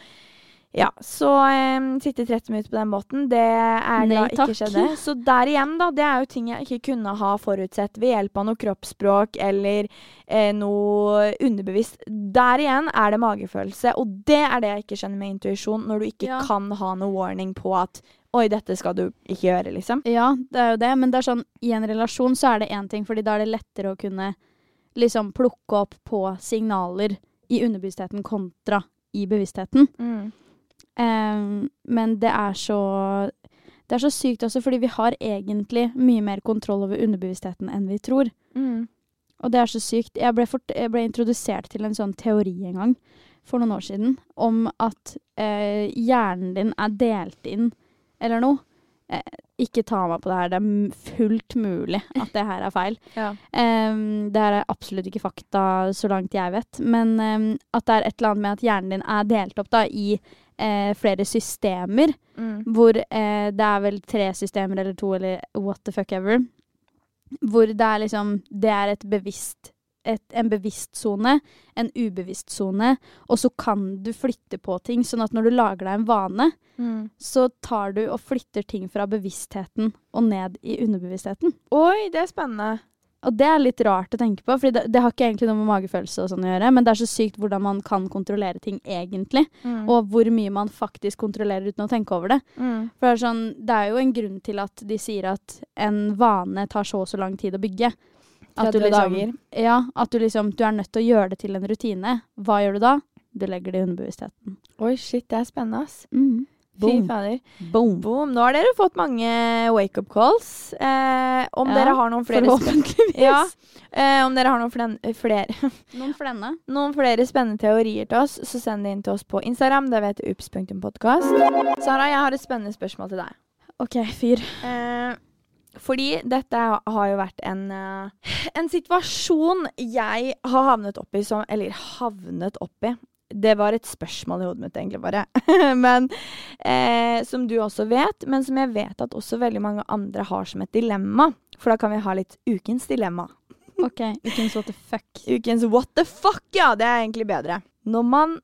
[SPEAKER 2] ja, så um, sitte 30 minutter på den båten, det er
[SPEAKER 1] Nei,
[SPEAKER 2] da ikke skjedde. Så der igjen, da, det er jo ting jeg ikke kunne ha forutsett ved hjelp av noe kroppsspråk eller eh, noe underbevisst. Der igjen er det magefølelse, og det er det jeg ikke skjønner med intuisjon, når du ikke
[SPEAKER 1] Ja.
[SPEAKER 2] kan ha noe warning på at Oi, dette skal du ikke gjøre, liksom.
[SPEAKER 1] Ja, det er jo det, men det er sånn, i en relasjon så er det én ting, fordi da er det lettere å kunne liksom plukke opp på signaler i underbevisstheten kontra i bevisstheten.
[SPEAKER 2] Mm.
[SPEAKER 1] Ehm, men det er så Det er så sykt også, fordi vi har egentlig mye mer kontroll over underbevisstheten enn vi tror.
[SPEAKER 2] Mm.
[SPEAKER 1] Og det er så sykt. Jeg ble, fort, jeg ble introdusert til en sånn teori en gang for noen år siden om at eh, hjernen din er delt inn eller noe. Eh, ikke ta meg på det her, det er fullt mulig at det her er feil.
[SPEAKER 2] Ja.
[SPEAKER 1] Um, det her er absolutt ikke fakta så langt jeg vet, men at det er et eller annet med at hjernen din er delt opp da i eh, flere systemer,
[SPEAKER 2] Mm.
[SPEAKER 1] hvor eh, det er vel tre systemer eller to eller what the fuck ever, hvor det er liksom Det er et bevisst et, en bevisst sone, en ubevisst sone, og så kan du flytte på ting. Sånn at når du lager deg en vane,
[SPEAKER 2] Mm.
[SPEAKER 1] så tar du og flytter ting fra bevisstheten og ned i underbevisstheten.
[SPEAKER 2] Oi, det er spennende.
[SPEAKER 1] Og det er litt rart å tenke på, for det, det har ikke egentlig noe med magefølelse og sånn å gjøre, men det er så sykt hvordan man kan kontrollere ting egentlig,
[SPEAKER 2] Mm.
[SPEAKER 1] og hvor mye man faktisk kontrollerer uten å tenke over det.
[SPEAKER 2] Mm.
[SPEAKER 1] For det er, sånn, det er jo en grunn til at de sier at en vane tar så og så lang tid å bygge. At du liksom, ja, at du liksom Du er nødt til å gjøre det til en rutine. Hva gjør du da? Du legger det i underbevisstheten.
[SPEAKER 2] Oi, shit, det er spennende, ass.
[SPEAKER 1] Mm.
[SPEAKER 2] Fy fader.
[SPEAKER 1] Boom.
[SPEAKER 2] Boom. Nå har dere fått mange wake-up calls. Eh, om
[SPEAKER 1] Ja,
[SPEAKER 2] dere har noen flere
[SPEAKER 1] Forhåpentligvis.
[SPEAKER 2] ja, eh, Om dere har noen flen flere,
[SPEAKER 1] Noen flenne.
[SPEAKER 2] noen flere spennende teorier til oss, så send det inn til oss på Instagram. Det heter ups.podkast. Sara, jeg har et spennende spørsmål til deg.
[SPEAKER 1] OK, fyr.
[SPEAKER 2] Eh, fordi dette har jo vært en, eh, en situasjon jeg har havnet oppi som Eller havnet oppi. Det var et spørsmål i hodet mitt, egentlig, bare. men eh, Som du også vet, men som jeg vet at også veldig mange andre har som et dilemma. For da kan vi ha litt ukens dilemma.
[SPEAKER 1] OK, ukens what the fuck.
[SPEAKER 2] Ukens what the fuck, ja! Det er egentlig bedre. Når man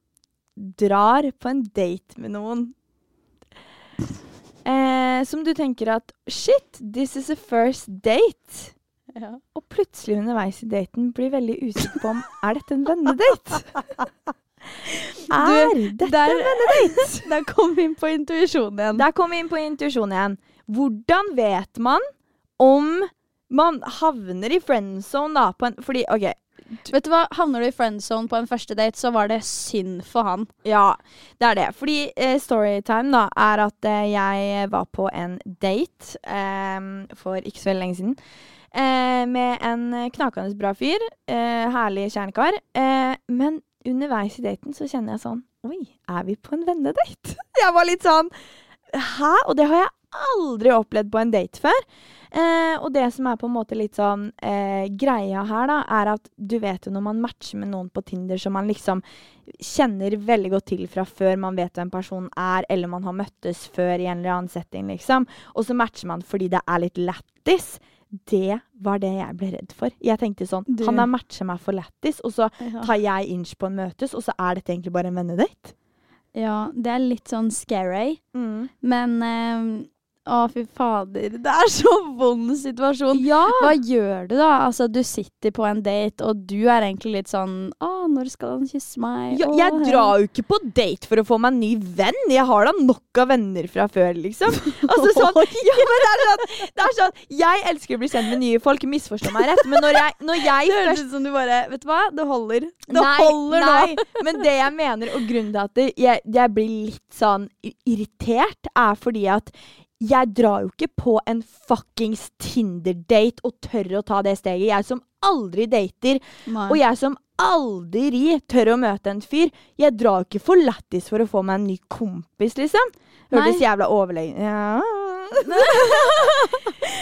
[SPEAKER 2] drar på en date med noen eh, som du tenker at shit, this is a first date.
[SPEAKER 1] Ja.
[SPEAKER 2] Og plutselig underveis i daten blir veldig usikker på om er dette en vennedate. er dette
[SPEAKER 1] der-
[SPEAKER 2] en vennedate?
[SPEAKER 1] Der kom vi inn på intuisjonen igjen.
[SPEAKER 2] Der kom vi inn på intuisjon igjen. Hvordan vet man om man havner i friendzone da? På en, fordi, OK,
[SPEAKER 1] Vet du hva, Havner du i friendzone på en første date, så var det synd for han.
[SPEAKER 2] Ja, det er det. Fordi eh, storytime da, er at eh, jeg var på en date eh, for ikke så veldig lenge siden. Eh, med en knakende bra fyr. Eh, herlig kjernekar. Eh, men underveis i daten så kjenner jeg sånn Oi, er vi på en vennedate? jeg var litt sånn Hæ? Og det har jeg aldri opplevd på en date før. Eh, og det som er på en måte litt sånn eh, greia her, da, er at du vet jo når man matcher med noen på Tinder som man liksom kjenner veldig godt til fra før man vet hvem personen er, eller man har møttes før i en eller annen setting, liksom. Og så matcher man fordi det er litt lættis. Det var det jeg ble redd for. Jeg tenkte sånn
[SPEAKER 1] Du-
[SPEAKER 2] Han har matcha meg for lættis, og så tar jeg inch på en møtes, og så er dette egentlig bare en vennedate.
[SPEAKER 1] Ja, det er litt sånn scary, men eh, Å, fy fader. Det er så vond situasjon.
[SPEAKER 2] Ja!
[SPEAKER 1] Hva gjør du, da? Altså, du sitter på en date, og du er egentlig litt sånn Å, når skal han kysse meg?
[SPEAKER 2] Ja, jeg drar jo ikke på date for å få meg en ny venn. Jeg har da nok av venner fra før, liksom. Altså sånn, ja, men det er sånn, det er sånn Jeg elsker å bli kjent med nye folk, misforstå meg rett, men når jeg, når jeg
[SPEAKER 1] Det høres ut som du bare Vet du hva, det holder. Det
[SPEAKER 2] nei,
[SPEAKER 1] holder nå.
[SPEAKER 2] men det jeg mener, og grunnen til at jeg, jeg blir litt sånn irritert, er fordi at jeg drar jo ikke på en fuckings Tinder-date og tør å ta det steget. Jeg som aldri dater,
[SPEAKER 1] Nei.
[SPEAKER 2] og jeg som aldri tør å møte en fyr. Jeg drar jo ikke for lættis for å få meg en ny kompis, liksom. Hørtes
[SPEAKER 1] Nei.
[SPEAKER 2] jævla overlegen ja.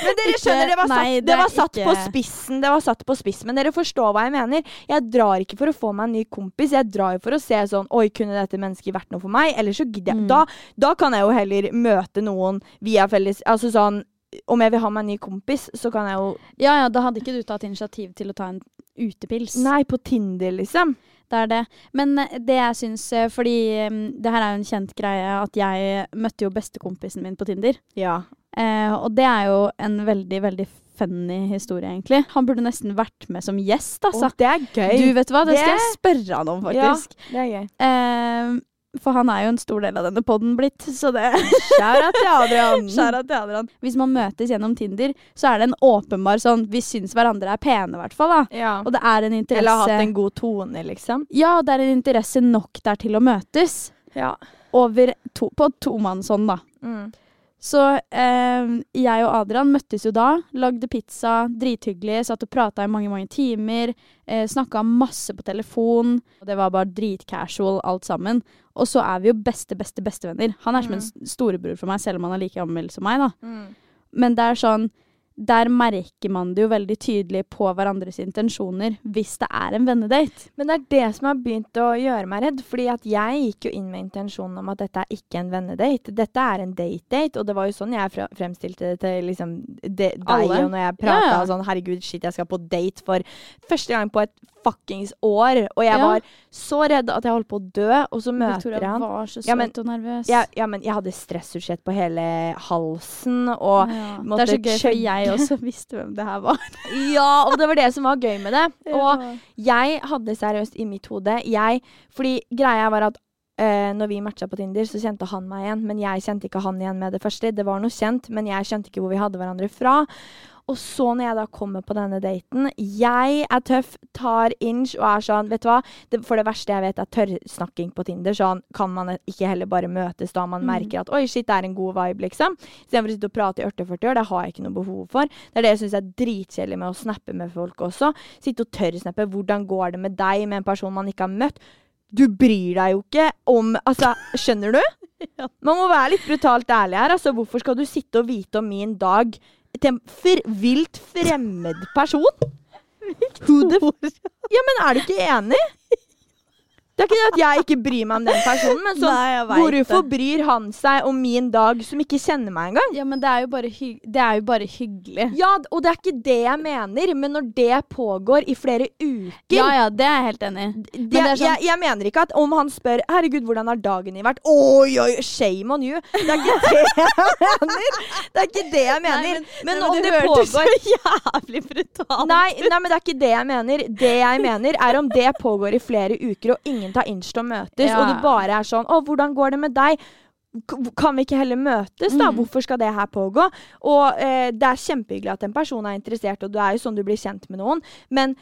[SPEAKER 2] Men dere skjønner, det var satt,
[SPEAKER 1] nei,
[SPEAKER 2] det
[SPEAKER 1] det
[SPEAKER 2] var satt på spissen. Det var satt på spissen, Men dere forstår hva jeg mener. Jeg drar ikke for å få meg en ny kompis. Jeg drar jo for å se sånn Oi, kunne dette mennesket vært noe for meg? Eller så gidder jeg
[SPEAKER 1] Mm.
[SPEAKER 2] da, da kan jeg jo heller møte noen via felles Altså sånn Om jeg vil ha meg en ny kompis, så kan jeg jo
[SPEAKER 1] Ja ja, da hadde ikke du tatt initiativ til å ta en utepils.
[SPEAKER 2] Nei, på Tinder, liksom.
[SPEAKER 1] Det er det. Men eh, det jeg syns eh, Fordi eh, det her er jo en kjent greie at jeg møtte jo bestekompisen min på Tinder.
[SPEAKER 2] Ja.
[SPEAKER 1] Eh, og det er jo en veldig, veldig funny historie, egentlig. Han burde nesten vært med som gjest, altså.
[SPEAKER 2] Å, det er gøy.
[SPEAKER 1] Du, vet du hva? Det skal jeg spørre han om, faktisk. Ja.
[SPEAKER 2] det er gøy.
[SPEAKER 1] Eh, for han er jo en stor del av denne podden blitt, så det
[SPEAKER 2] Shout-out til Adrian.
[SPEAKER 1] Shout-out til Adrian. Hvis man møtes gjennom Tinder, så er det en åpenbar sånn Vi syns hverandre er pene, i hvert fall. da.
[SPEAKER 2] Ja.
[SPEAKER 1] Og det er en interesse
[SPEAKER 2] Eller har hatt en god tone, liksom.
[SPEAKER 1] Ja, det er en interesse nok der til å møtes.
[SPEAKER 2] Ja.
[SPEAKER 1] Over to, på tomannshånd, da.
[SPEAKER 2] Mm.
[SPEAKER 1] Så eh, jeg og Adrian møttes jo da, lagde pizza, drithyggelig, satt og prata i mange mange timer. Eh, Snakka masse på telefon. og Det var bare dritcasual alt sammen. Og så er vi jo beste, beste, bestevenner. Han er som en storebror for meg, selv om han er like gammel som meg. da.
[SPEAKER 2] Mm.
[SPEAKER 1] Men det er sånn Der merker man det jo veldig tydelig på hverandres intensjoner hvis det er en vennedate.
[SPEAKER 2] Men det er det som har begynt å gjøre meg redd. Fordi at jeg gikk jo inn med intensjonen om at dette er ikke en vennedate. Dette er en date-date, og det var jo sånn jeg fremstilte det til liksom de, deg og når jeg prata
[SPEAKER 1] Ja, ja.
[SPEAKER 2] sånn Herregud, shit, jeg skal på date for første gang på et fuckings år. Og jeg
[SPEAKER 1] Ja.
[SPEAKER 2] var så redd at jeg holdt på å dø, og så møter
[SPEAKER 1] Victoria
[SPEAKER 2] jeg han.
[SPEAKER 1] var så søt
[SPEAKER 2] Ja, men-
[SPEAKER 1] og nervøs.
[SPEAKER 2] Jeg, ja, men jeg hadde stressutsett på hele halsen, og
[SPEAKER 1] Ja. Det er så gøy, for jeg også visste hvem det her var.
[SPEAKER 2] Ja, og det var det som var gøy med det. Og
[SPEAKER 1] Ja.
[SPEAKER 2] jeg hadde seriøst i mitt hode jeg, Fordi greia var at Uh, når vi matcha på Tinder, så kjente han meg igjen. Men jeg kjente ikke han igjen med det første. Det var noe kjent, men jeg skjønte ikke hvor vi hadde hverandre fra. Og så når jeg da kommer på denne daten Jeg er tøff, tar inch og er sånn Vet du hva? Det, for det verste jeg vet, er tørrsnakking på Tinder. Sånn kan man ikke heller bare møtes da man
[SPEAKER 1] Mm.
[SPEAKER 2] merker at oi, shit, det er en god vibe, liksom. Istedenfor å sitte og prate i 40-40 år. Det har jeg ikke noe behov for. Det er det jeg syns er dritkjedelig med å snappe med folk også. Sitte og tørrsnappe. Hvordan går det med deg med en person man ikke har møtt? Du bryr deg jo ikke om Altså, skjønner du? Man må være litt brutalt ærlig her. Altså, hvorfor skal du sitte og vite om min dag til fr vilt fremmed person? Who the f Ja, men er du ikke enig? Det er ikke det at jeg ikke bryr meg om den personen, men sånn
[SPEAKER 1] Nei,
[SPEAKER 2] Hvorfor
[SPEAKER 1] det.
[SPEAKER 2] bryr han seg om min dag som ikke kjenner meg engang?
[SPEAKER 1] Ja, men det er det er jo bare hyggelig.
[SPEAKER 2] Ja, og det er ikke det jeg mener, men når det pågår i flere uker
[SPEAKER 1] Ja ja, det er jeg helt enig i.
[SPEAKER 2] det,
[SPEAKER 1] det sånn-
[SPEAKER 2] jeg, jeg mener ikke at om han spør 'Herregud, hvordan har dagen din vært?' Oi, oi, shame on you. Det er ikke det jeg mener. Det er ikke det jeg mener. men, om det pågår
[SPEAKER 1] jævlig brutalt
[SPEAKER 2] Nei, nei, men det er ikke det jeg mener. Det jeg mener, er om det pågår i flere uker, og ingen tar inch og møtes,
[SPEAKER 1] Ja.
[SPEAKER 2] og det bare er sånn 'Å, hvordan går det med deg?' Kan vi ikke heller møtes, da?
[SPEAKER 1] Mm.
[SPEAKER 2] Hvorfor skal det her pågå? Og eh, det er kjempehyggelig at en person er interessert, og det er jo sånn du blir kjent med noen, men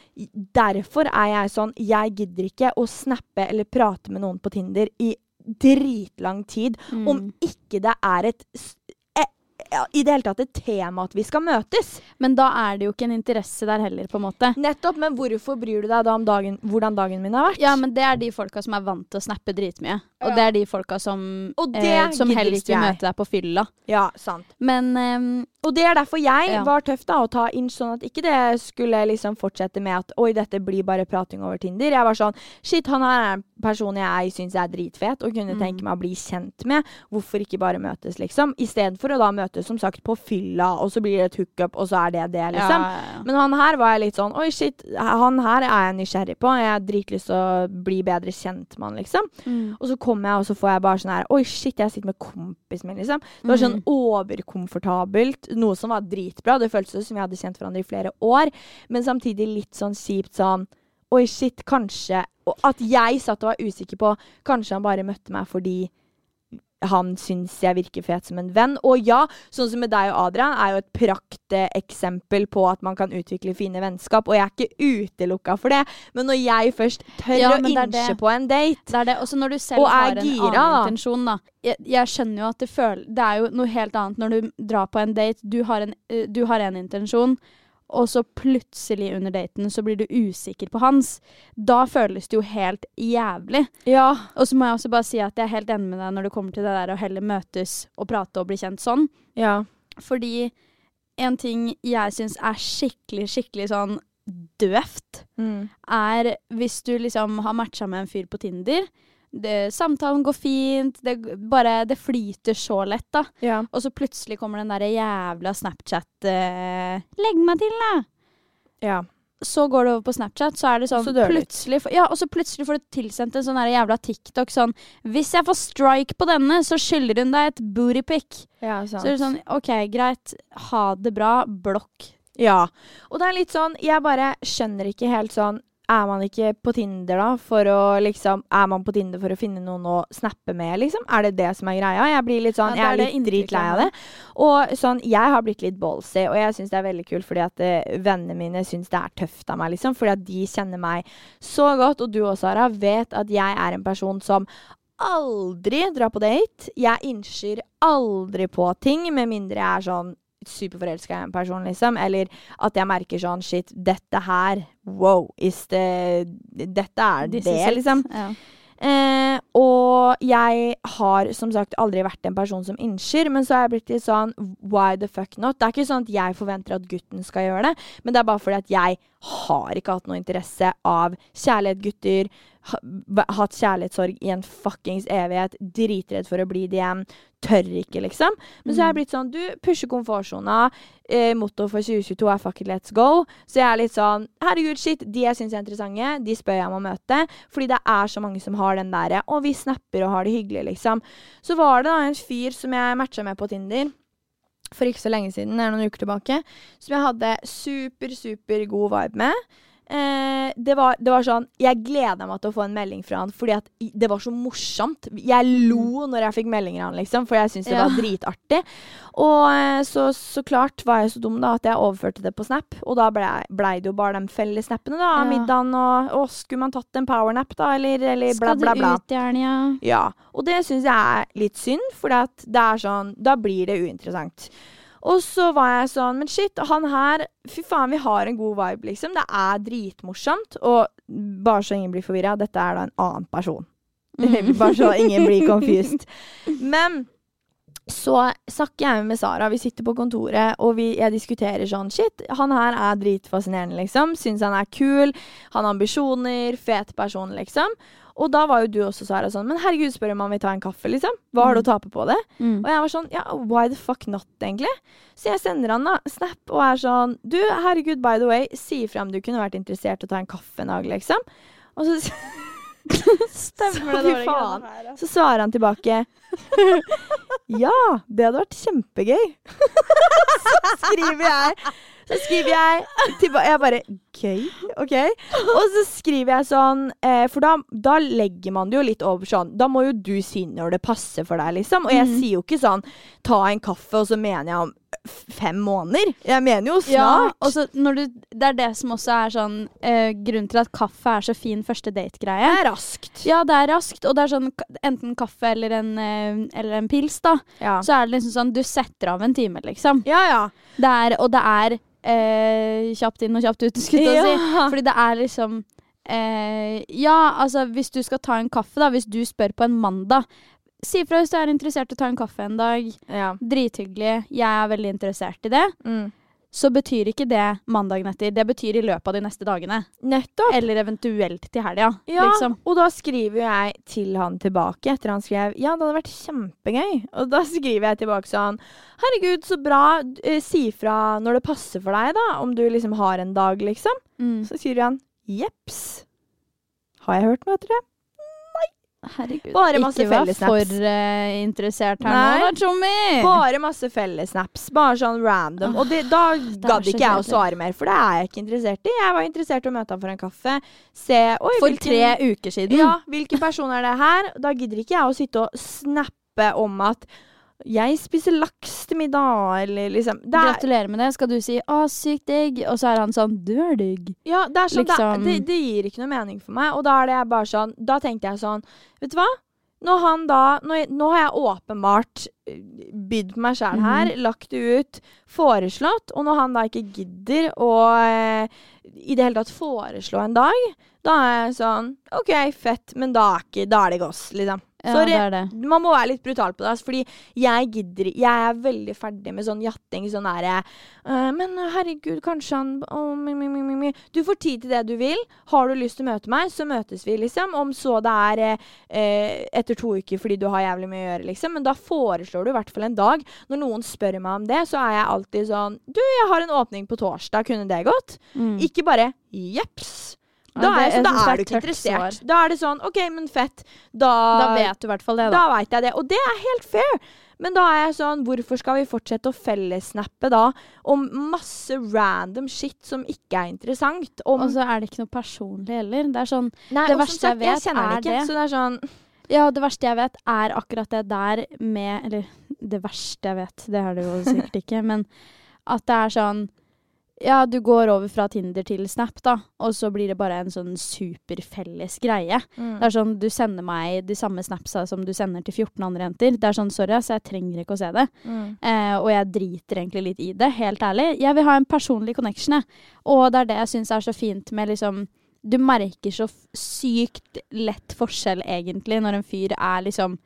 [SPEAKER 2] derfor er jeg sånn Jeg gidder ikke å snappe eller prate med noen på Tinder i dritlang tid
[SPEAKER 1] Mm.
[SPEAKER 2] om ikke det er et ja, i det hele tatt et tema at vi skal møtes.
[SPEAKER 1] Men da er det jo ikke en interesse der heller, på en måte.
[SPEAKER 2] Nettopp, men hvorfor bryr du deg da om dagen, hvordan dagen min har vært?
[SPEAKER 1] Ja, men det er de folka som er vant til å snappe dritmye. Og
[SPEAKER 2] Ja.
[SPEAKER 1] det er de folka som, eh, som helst vil møte deg på fylla.
[SPEAKER 2] Ja, sant.
[SPEAKER 1] Men um,
[SPEAKER 2] Og det er derfor jeg
[SPEAKER 1] Ja.
[SPEAKER 2] var tøff da, å ta inn sånn at ikke det skulle liksom fortsette med at oi, dette blir bare prating over Tinder. Jeg var sånn shit, han er en person jeg syns er dritfet og kunne
[SPEAKER 1] Mm.
[SPEAKER 2] tenke meg å bli kjent med. Hvorfor ikke bare møtes, liksom? Istedenfor å da møtes som sagt på fylla, og så blir det et hookup, og så er det det, liksom.
[SPEAKER 1] ja.
[SPEAKER 2] Men han her var jeg litt sånn Oi, shit, han her er jeg nysgjerrig på. Jeg har dritlyst til å bli bedre kjent med han, liksom.
[SPEAKER 1] Mm.
[SPEAKER 2] Og så kommer jeg, og så får jeg bare sånn her Oi, shit, jeg sitter med kompisen min, liksom. Det var sånn
[SPEAKER 1] Mhm.
[SPEAKER 2] overkomfortabelt. Noe som var dritbra. Det føltes som vi hadde kjent hverandre i flere år. Men samtidig litt sånn kjipt sånn Oi, shit, kanskje Og at jeg satt og var usikker på Kanskje han bare møtte meg fordi han syns jeg virker fet som en venn. Og ja, sånn som med deg og Adrian, er jo et prakteksempel på at man kan utvikle fine vennskap. Og jeg er ikke utelukka for det, men når jeg først tør
[SPEAKER 1] Ja,
[SPEAKER 2] å innse på en date
[SPEAKER 1] Det er det. Også når du selv
[SPEAKER 2] Og er
[SPEAKER 1] har en
[SPEAKER 2] gira,
[SPEAKER 1] annen intensjon, da. Jeg, jeg skjønner jo at det føler Det er jo noe helt annet når du drar på en date. Du har en, eh, du har en intensjon, og så plutselig under daten så blir du usikker på hans. Da føles det jo helt jævlig.
[SPEAKER 2] Ja.
[SPEAKER 1] Og så må jeg også bare si at jeg er helt enig med deg når det kommer til det der å heller møtes og prate og bli kjent sånn.
[SPEAKER 2] Ja.
[SPEAKER 1] Fordi en ting jeg syns er skikkelig, skikkelig sånn døvt,
[SPEAKER 2] Mm.
[SPEAKER 1] er hvis du liksom har matcha med en fyr på Tinder. Det, samtalen går fint, det, bare, det flyter så lett, da.
[SPEAKER 2] Ja.
[SPEAKER 1] Og så plutselig kommer den derre jævla Snapchat eh, 'Legg meg til, da!'
[SPEAKER 2] ja.
[SPEAKER 1] Så går det over på Snapchat, så er det sånn
[SPEAKER 2] Så
[SPEAKER 1] plutselig, Ja, og så plutselig får du tilsendt en sånn der jævla TikTok sånn 'Hvis jeg får strike på denne, så skylder hun deg et bootypic'.
[SPEAKER 2] Ja,
[SPEAKER 1] Så er det sånn OK, greit. Ha det bra. Blokk.
[SPEAKER 2] Ja. Og det er litt sånn Jeg bare skjønner ikke helt sånn Er man ikke på Tinder da for å liksom Er man på Tinder for å finne noen å snappe med, liksom? Er det det som er greia? Jeg blir litt sånn
[SPEAKER 1] Ja,
[SPEAKER 2] Jeg er
[SPEAKER 1] er
[SPEAKER 2] litt dritlei av det. Og sånn Jeg har blitt litt ballsy, og jeg syns det er veldig kult fordi at uh, vennene mine syns det er tøft av meg, liksom. Fordi at de kjenner meg så godt, og du også, Sara, vet at jeg er en person som aldri drar på date. Jeg innser aldri på ting, med mindre jeg er sånn superforelska i en person, liksom. Eller at jeg merker sånn Shit, dette her Wow, is det Dette er det, liksom.
[SPEAKER 1] Ja.
[SPEAKER 2] Eh, og jeg har som sagt aldri vært en person som innser, men så har jeg blitt litt sånn why the fuck not? Det er ikke sånn at jeg forventer at gutten skal gjøre det, men det er bare fordi at jeg har ikke hatt noe interesse av kjærlighet, gutter. Ha, hatt kjærlighetssorg i en fuckings evighet. Dritredd for å bli det igjen. Tør ikke, liksom. Men så har jeg blitt sånn Du pusher komfortsona. Eh, motto for 2022 er 'fuck it, let's go'. Så jeg er litt sånn Herregud, shit. De jeg syns er interessante, de spør jeg om å møte. Fordi det er så mange som har den derre Og vi snapper og har det hyggelig', liksom. Så var det da en fyr som jeg matcha med på Tinder for ikke så lenge siden, det er noen uker tilbake, som jeg hadde super, super god vibe med. Eh, det, var, det var sånn Jeg gleda meg til å få en melding fra han fordi at det var så morsomt. Jeg lo når jeg fikk meldinger av han, liksom, for jeg syntes det
[SPEAKER 1] Ja.
[SPEAKER 2] var dritartig. Og eh, så, så klart var jeg så dum da at jeg overførte det på Snap, og da blei ble det jo bare de fellessnappene da. Av
[SPEAKER 1] Ja.
[SPEAKER 2] middagen og Å, skulle man tatt en powernap, da? Eller, eller bla,
[SPEAKER 1] Skal
[SPEAKER 2] bla,
[SPEAKER 1] du ut gjerne, ja?
[SPEAKER 2] Ja, og det syns jeg er litt synd, for det er sånn Da blir det uinteressant. Og så var jeg sånn Men shit, han her Fy faen, vi har en god vibe, liksom. Det er dritmorsomt. Og bare så ingen blir forvirra, dette er da en annen person. bare så ingen blir confused. Men så snakker jeg med Sara, vi sitter på kontoret, og vi, jeg diskuterer sånn Shit, han her er dritfascinerende, liksom. Syns han er kul. Han har ambisjoner. Fet person, liksom. Og da var jo du også, Sara, sånn Men herregud, spør om han vil ta en kaffe, liksom. Hva har du å tape på det?
[SPEAKER 1] Mm.
[SPEAKER 2] Og jeg var sånn, ja, why the fuck not, egentlig? Så jeg sender han da snap og er sånn Du, herregud, by the way, si ifra om du kunne vært interessert i å ta en kaffe en dag, liksom. Og så,
[SPEAKER 1] Stemmer
[SPEAKER 2] Så dårlig faen. så svarer han tilbake Ja, det hadde vært kjempegøy. så skriver jeg Så skriver jeg tilbake Jeg bare OK? Og så skriver jeg sånn eh, For da, da legger man det jo litt over sånn Da må jo du si når det passer for deg, liksom. Og jeg
[SPEAKER 1] mm.
[SPEAKER 2] sier jo ikke sånn Ta en kaffe, og så mener jeg om fem måneder. Jeg mener jo
[SPEAKER 1] Ja,
[SPEAKER 2] snart.
[SPEAKER 1] og så du, det er det som også er sånn eh, Grunnen til at kaffe er så fin første date-greie.
[SPEAKER 2] det er raskt.
[SPEAKER 1] Ja, det er raskt, og det er sånn enten kaffe eller en, eh, eller en pils, da.
[SPEAKER 2] Ja.
[SPEAKER 1] Så er det liksom sånn Du setter av en time, liksom.
[SPEAKER 2] ja, ja.
[SPEAKER 1] Det er, og det er eh, kjapt inn og kjapt ut, skulle jeg til å si. Fordi det er liksom eh, Ja, altså, hvis du skal ta en kaffe, da, hvis du spør på en mandag Si ifra hvis du er interessert i å ta en kaffe en dag.
[SPEAKER 2] ja.
[SPEAKER 1] Drithyggelig. Jeg er veldig interessert i det.
[SPEAKER 2] Mm.
[SPEAKER 1] Så betyr ikke det mandagen etter. Det betyr i løpet av de neste dagene.
[SPEAKER 2] Nettopp.
[SPEAKER 1] Eller eventuelt til helga.
[SPEAKER 2] Ja,
[SPEAKER 1] Liksom.
[SPEAKER 2] og da skriver jeg til han tilbake etter han skrev Ja, det hadde vært kjempegøy. Og da skriver jeg tilbake sånn Herregud, så bra. Eh, si fra når det passer for deg, da. Om du liksom har en dag, liksom.
[SPEAKER 1] Mm.
[SPEAKER 2] Så sier han Jepps. Har jeg hørt noe etter det?
[SPEAKER 1] Herregud.
[SPEAKER 2] Bare masse
[SPEAKER 1] ikke vær for uh, interessert her
[SPEAKER 2] Nei.
[SPEAKER 1] nå, da, Tjommi.
[SPEAKER 2] Bare masse fellesnaps. Bare sånn random. Og det, da gadd ikke jeg å svare mer, for det er jeg ikke interessert i. Jeg var interessert i å møte ham for en kaffe. Se Oi,
[SPEAKER 1] For
[SPEAKER 2] hvilken-
[SPEAKER 1] tre uker siden.
[SPEAKER 2] Ja, hvilken person er det her? Da gidder ikke jeg å sitte og snappe om at jeg spiser laks til middag, eller liksom det er,
[SPEAKER 1] Gratulerer med det. Skal du si 'å, sykt digg', og så er han sånn 'du er digg'.
[SPEAKER 2] Ja, det er sånn
[SPEAKER 1] Liksom-
[SPEAKER 2] det, det, gir ikke noe mening for meg. Og da er det bare sånn Da tenkte jeg sånn Vet du hva? han da Nå, nå har jeg åpenbart eh, bydd på meg sjæl her, lagt det ut, foreslått, og når han da ikke gidder å eh, i det hele tatt foreslå en dag, da er jeg sånn OK, fett, men da er, ikke, da er det goss, liksom.
[SPEAKER 1] Ja,
[SPEAKER 2] Sorry.
[SPEAKER 1] det er det.
[SPEAKER 2] Man må være litt brutal på det, altså, fordi jeg gidder Jeg er veldig ferdig med sånn jatting. Sånn derre «Øh, Men herregud, kanskje han oh, mi, mi, mi. Du får tid til det du vil. Har du lyst til å møte meg, så møtes vi, liksom. Om så det er eh, eh, etter to uker fordi du har jævlig mye å gjøre, liksom. Men da foreslår du i hvert fall en dag. Når noen spør meg om det, så er jeg alltid sånn Du, jeg har en åpning på torsdag, kunne det gått?
[SPEAKER 1] Mm.
[SPEAKER 2] Ikke bare jeps. Da, er, så da
[SPEAKER 1] det
[SPEAKER 2] er
[SPEAKER 1] er
[SPEAKER 2] du ikke interessert. Da er det sånn OK, men fett. Da,
[SPEAKER 1] Da vet du i hvert fall det, da.
[SPEAKER 2] da veit jeg det. Og det er helt fair. Men da er jeg sånn Hvorfor skal vi fortsette å fellessnappe da om masse random shit som ikke er interessant?
[SPEAKER 1] Og så er det ikke noe personlig heller. Det er sånn
[SPEAKER 2] Nei,
[SPEAKER 1] det verste
[SPEAKER 2] sagt,
[SPEAKER 1] jeg
[SPEAKER 2] vet jeg
[SPEAKER 1] er
[SPEAKER 2] ikke,
[SPEAKER 1] det.
[SPEAKER 2] Så det er sånn
[SPEAKER 1] Ja, det verste jeg vet, er akkurat det der med Eller det verste jeg vet, det er det jo sikkert ikke, men at det er sånn Ja, du går over fra Tinder til Snap, da, og så blir det bare en sånn superfelles greie.
[SPEAKER 2] mm.
[SPEAKER 1] Det er sånn, Du sender meg de samme snapsa som du sender til 14 andre jenter. Det er sånn, sorry, ass, jeg trenger ikke å se det.
[SPEAKER 2] Mm.
[SPEAKER 1] Eh, og jeg driter egentlig litt i det, helt ærlig. Jeg vil ha en personlig connection, jeg. Og det er det jeg syns er så fint med liksom Du merker så sykt lett forskjell, egentlig, når en fyr er liksom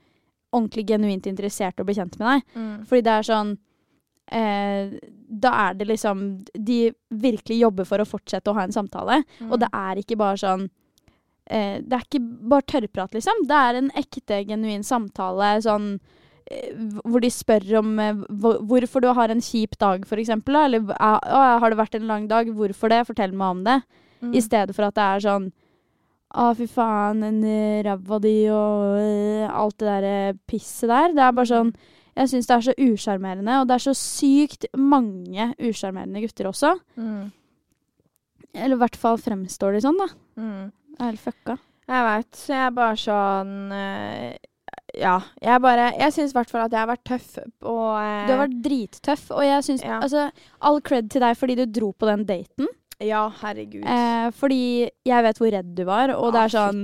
[SPEAKER 1] ordentlig genuint interessert og blir kjent med deg.
[SPEAKER 2] Mm.
[SPEAKER 1] Fordi det er sånn eh, Da er det liksom De virkelig jobber for å fortsette å ha en samtale.
[SPEAKER 2] Mm.
[SPEAKER 1] Og det er ikke bare sånn eh, Det er ikke bare tørrprat, liksom. Det er en ekte, genuin samtale sånn eh, hvor de spør om eh, hvorfor du har en kjip dag, for eksempel. Da. Eller «Ah, «Å, har det vært en lang dag? Hvorfor det? Fortell meg om det.
[SPEAKER 2] Mm.
[SPEAKER 1] I stedet for at det er sånn Å, fy faen, eh, ræva di og eh, alt det der pisset der. Det er bare sånn Jeg syns det er så usjarmerende, og det er så sykt mange usjarmerende gutter også.
[SPEAKER 2] Mm.
[SPEAKER 1] Eller i hvert fall fremstår de sånn, da.
[SPEAKER 2] Mm.
[SPEAKER 1] Det er helt fucka.
[SPEAKER 2] Jeg veit. Så jeg er bare sånn eh, Ja. Jeg bare Jeg syns i hvert fall at jeg har vært tøff og eh,
[SPEAKER 1] Du har vært drittøff, og jeg syns
[SPEAKER 2] Ja.
[SPEAKER 1] altså, All cred til deg fordi du dro på den daten.
[SPEAKER 2] Ja, herregud.
[SPEAKER 1] Eh, fordi jeg vet hvor redd du var, og det er sånn.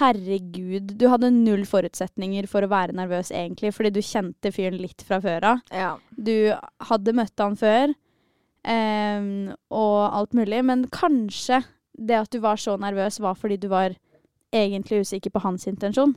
[SPEAKER 1] Herregud, du hadde null forutsetninger for å være nervøs, egentlig, fordi du kjente fyren litt fra før av.
[SPEAKER 2] Ja.
[SPEAKER 1] Du hadde møtt han før, eh, og alt mulig, men kanskje det at du var så nervøs, var fordi du var egentlig usikker på hans intensjon.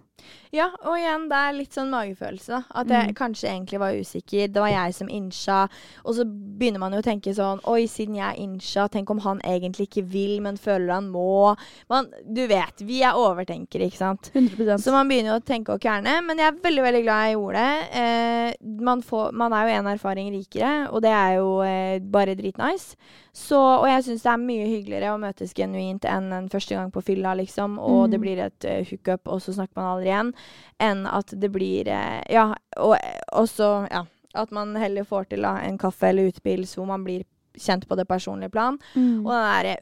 [SPEAKER 2] Ja, og igjen, det er litt sånn magefølelse. At jeg
[SPEAKER 1] Mm.
[SPEAKER 2] kanskje egentlig var usikker. Det var jeg som innsja. Og så begynner man jo å tenke sånn Oi, siden jeg innsja, tenk om han egentlig ikke vil, men føler han må. Man, du vet, vi er overtenkere, ikke sant.
[SPEAKER 1] 100
[SPEAKER 2] Så man begynner jo å tenke og kverne. Men jeg er veldig veldig glad jeg gjorde det. Eh, man, får, man er jo en erfaring rikere, og det er jo eh, bare dritnice. Så, og jeg syns det er mye hyggeligere å møtes genuint enn en første gang på fylla, liksom. Og
[SPEAKER 1] Mm.
[SPEAKER 2] det blir et uh, hookup, og så snakker man aldri igjen. Enn at det blir uh, Ja, og også ja, at man heller får til uh, en kaffe eller utepils hvor man blir kjent på det personlige plan.
[SPEAKER 1] Mm.
[SPEAKER 2] Og den derre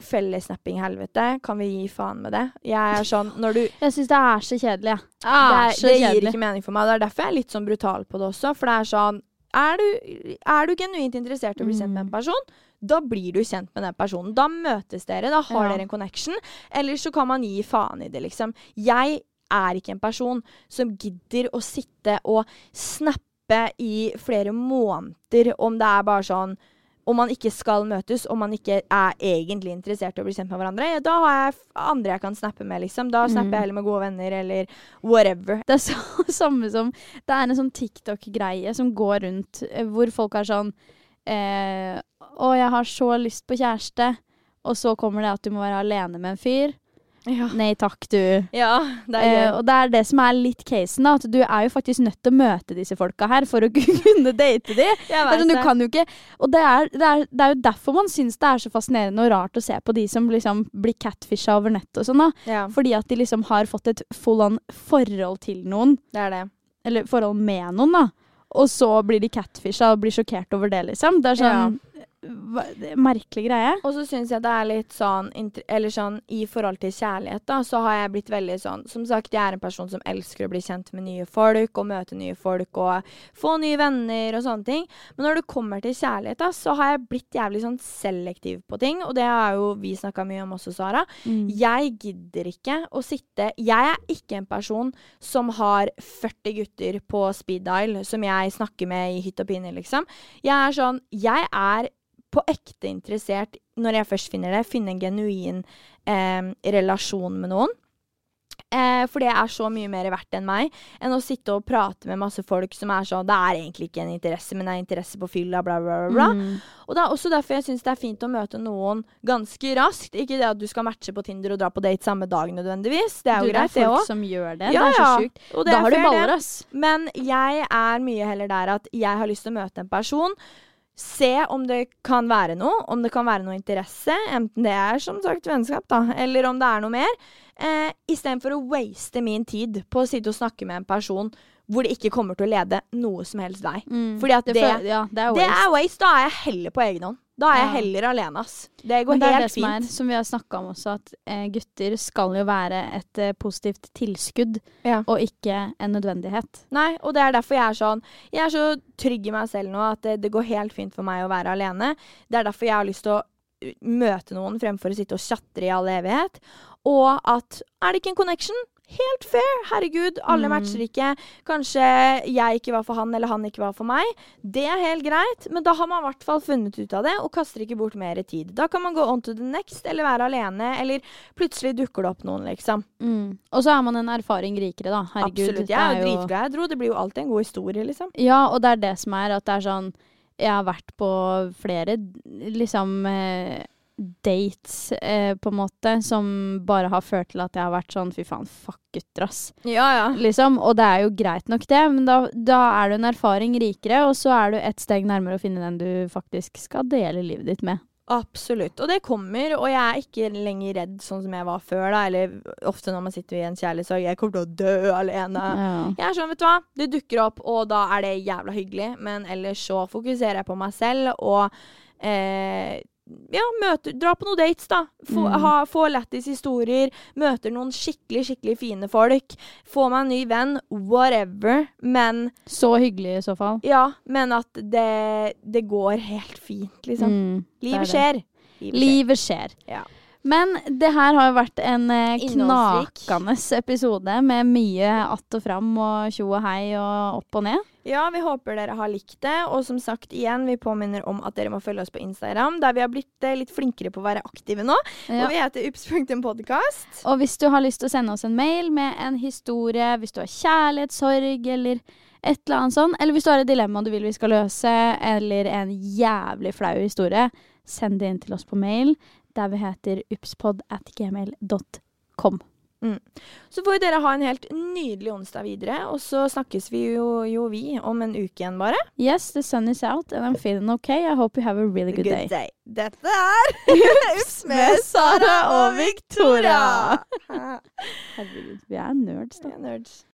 [SPEAKER 2] fellesnapping-helvete, kan vi gi faen med det? Jeg er sånn Når du
[SPEAKER 1] Jeg syns det er så kjedelig, jeg.
[SPEAKER 2] Ah,
[SPEAKER 1] Det er så
[SPEAKER 2] det gir ikke mening for meg. Det er derfor jeg er litt sånn brutal på det også. For det er sånn Er du, er du genuint interessert i å bli kjent med en
[SPEAKER 1] Mm.
[SPEAKER 2] person, da blir du kjent med den personen. Da møtes dere, da har
[SPEAKER 1] Ja.
[SPEAKER 2] dere en connection. Eller så kan man gi faen i det, liksom. Jeg er ikke en person som gidder å sitte og snappe i flere måneder om det er bare sånn om man ikke skal møtes, om man ikke er egentlig interessert i å bli kjent med hverandre, ja, da har jeg andre jeg kan snappe med, liksom. Da snapper
[SPEAKER 1] Mm.
[SPEAKER 2] jeg heller med gode venner, eller whatever.
[SPEAKER 1] Det er så, samme som Det er en sånn TikTok-greie som går rundt, eh, hvor folk er sånn eh, Å, jeg har så lyst på kjæreste. Og så kommer det at du må være alene med en fyr.
[SPEAKER 2] Ja,
[SPEAKER 1] Nei takk, du.
[SPEAKER 2] ja det er
[SPEAKER 1] Eh, og det er det som er litt casen, da. At du er jo faktisk nødt til å møte disse folka her for å kunne date de. Sånn, du kan jo ikke Og det er, det, er, det er jo derfor man syns det er så fascinerende og rart å se på de som liksom blir catfisha over nett og sånn, da.
[SPEAKER 2] Ja,
[SPEAKER 1] Fordi at de liksom har fått et full on forhold til noen.
[SPEAKER 2] det er det.
[SPEAKER 1] Eller forhold med noen, da. Og så blir de catfisha og blir sjokkert over det, liksom. Det er sånn er merkelig greie.
[SPEAKER 2] Og så syns jeg det er litt sånn Eller sånn i forhold til kjærlighet, da, så har jeg blitt veldig sånn Som sagt, jeg er en person som elsker å bli kjent med nye folk og møte nye folk og få nye venner og sånne ting. Men når det kommer til kjærlighet, da, så har jeg blitt jævlig sånn selektiv på ting. Og det har jo vi snakka mye om også, Sara.
[SPEAKER 1] Mm.
[SPEAKER 2] Jeg gidder ikke å sitte Jeg er ikke en person som har 40 gutter på speed dial som jeg snakker med i hytt og pine, liksom. Jeg er sånn Jeg er på ekte interessert, når jeg først finner det, finne en genuin eh, relasjon med noen. Eh, for det er så mye mer verdt enn meg, enn å sitte og prate med masse folk som er sånn Det er egentlig ikke en interesse, men det er interesse på fylla, bla, bla, bla. bla.
[SPEAKER 1] Mm.
[SPEAKER 2] Og det er også derfor jeg syns det er fint å møte noen ganske raskt. Ikke det at du skal matche på Tinder og dra på date samme dag nødvendigvis. Det er
[SPEAKER 1] Du,
[SPEAKER 2] greit,
[SPEAKER 1] det er
[SPEAKER 2] Det er
[SPEAKER 1] folk
[SPEAKER 2] òg.
[SPEAKER 1] som gjør det.
[SPEAKER 2] Ja,
[SPEAKER 1] det er så sjukt.
[SPEAKER 2] Ja.
[SPEAKER 1] Da har du baller, ass.
[SPEAKER 2] Men jeg er mye heller der at jeg har lyst til å møte en person. Se om det kan være noe, om det kan være noe interesse. Enten det er som sagt vennskap, da, eller om det er noe mer. Eh, Istedenfor å waste min tid på å sitte og snakke med en person hvor det ikke kommer til å lede noe som helst vei.
[SPEAKER 1] Mm.
[SPEAKER 2] Fordi at det,
[SPEAKER 1] det, ja, det er
[SPEAKER 2] det er waste. Da er jeg heller på egen hånd. Da er jeg heller alene, ass. Det går
[SPEAKER 1] Men det er
[SPEAKER 2] helt
[SPEAKER 1] det som er, som vi har snakka om også, at eh, gutter skal jo være et eh, positivt tilskudd,
[SPEAKER 2] Ja.
[SPEAKER 1] og ikke en nødvendighet.
[SPEAKER 2] Nei, og det er derfor jeg er sånn Jeg er så trygg i meg selv nå at det, det går helt fint for meg å være alene. Det er derfor jeg har lyst til å uh, møte noen fremfor å sitte og tjatre i all evighet. Og at er det ikke en connection? Helt fair. Herregud, alle
[SPEAKER 1] Mm.
[SPEAKER 2] matcher ikke. Kanskje jeg ikke var for han, eller han ikke var for meg. Det er helt greit, men da har man i hvert fall funnet ut av det, og kaster ikke bort mer tid. Da kan man gå on to the next, eller være alene, eller plutselig dukker det opp noen, liksom.
[SPEAKER 1] Mm. Og så er man en erfaring rikere, da. Herregud.
[SPEAKER 2] Absolutt. Jeg er
[SPEAKER 1] jo-
[SPEAKER 2] dritglad jeg dro. Det blir jo alltid en god historie, liksom.
[SPEAKER 1] Ja, og det er det som er at det er sånn Jeg har vært på flere liksom eh, dates, eh, på en måte, som bare har ført til at jeg har vært sånn fy faen, fuck gutter, ass.
[SPEAKER 2] Ja, ja.
[SPEAKER 1] Liksom. Og det er jo greit nok, det, men da, da er du en erfaring rikere, og så er du ett steg nærmere å finne den du faktisk skal dele livet ditt med.
[SPEAKER 2] Absolutt. Og det kommer, og jeg er ikke lenger redd sånn som jeg var før, da. Eller ofte når man sitter i en kjærlighetssorg. Jeg kommer til å dø alene.
[SPEAKER 1] Ja.
[SPEAKER 2] Jeg er sånn, vet du hva. Det dukker opp, og da er det jævla hyggelig. Men ellers så fokuserer jeg på meg selv og eh, ja, møter, dra på noen dates, da. Få,
[SPEAKER 1] Mm.
[SPEAKER 2] ha, få lættis historier. Møter noen skikkelig, skikkelig fine folk. Få meg en ny venn. Whatever. Men
[SPEAKER 1] Så hyggelig i så fall.
[SPEAKER 2] ja, men at det, det går helt fint, liksom.
[SPEAKER 1] Mm,
[SPEAKER 2] Livet skjer. Livet skjer.
[SPEAKER 1] Livet skjer.
[SPEAKER 2] Ja.
[SPEAKER 1] Men det her har jo vært en eh, knakende episode med mye att og fram og tjo og hei og opp og ned.
[SPEAKER 2] Ja, vi håper dere har likt det. Og som sagt, igjen, vi påminner om at dere må følge oss på Instagram, der vi har blitt eh, litt flinkere på å være aktive nå.
[SPEAKER 1] Ja.
[SPEAKER 2] Og vi heter ups.podkast.
[SPEAKER 1] Og hvis du har lyst til å sende oss en mail med en historie, hvis du har kjærlighetssorg eller et eller annet sånt, eller hvis du har et dilemma du vil vi skal løse, eller en jævlig flau historie, send det inn til oss på mail, der vi heter upspod at gmail.com.
[SPEAKER 2] Så får dere ha en helt nydelig onsdag videre, og så snakkes vi jo, jo vi om en uke igjen, bare.
[SPEAKER 1] Yes, the sun is out and I'm feeling okay. I hope you have a really good, day.
[SPEAKER 2] Dette er Ups med Sara og Victoria.
[SPEAKER 1] Herregud, vi er nerds da.
[SPEAKER 2] Vi er nerds.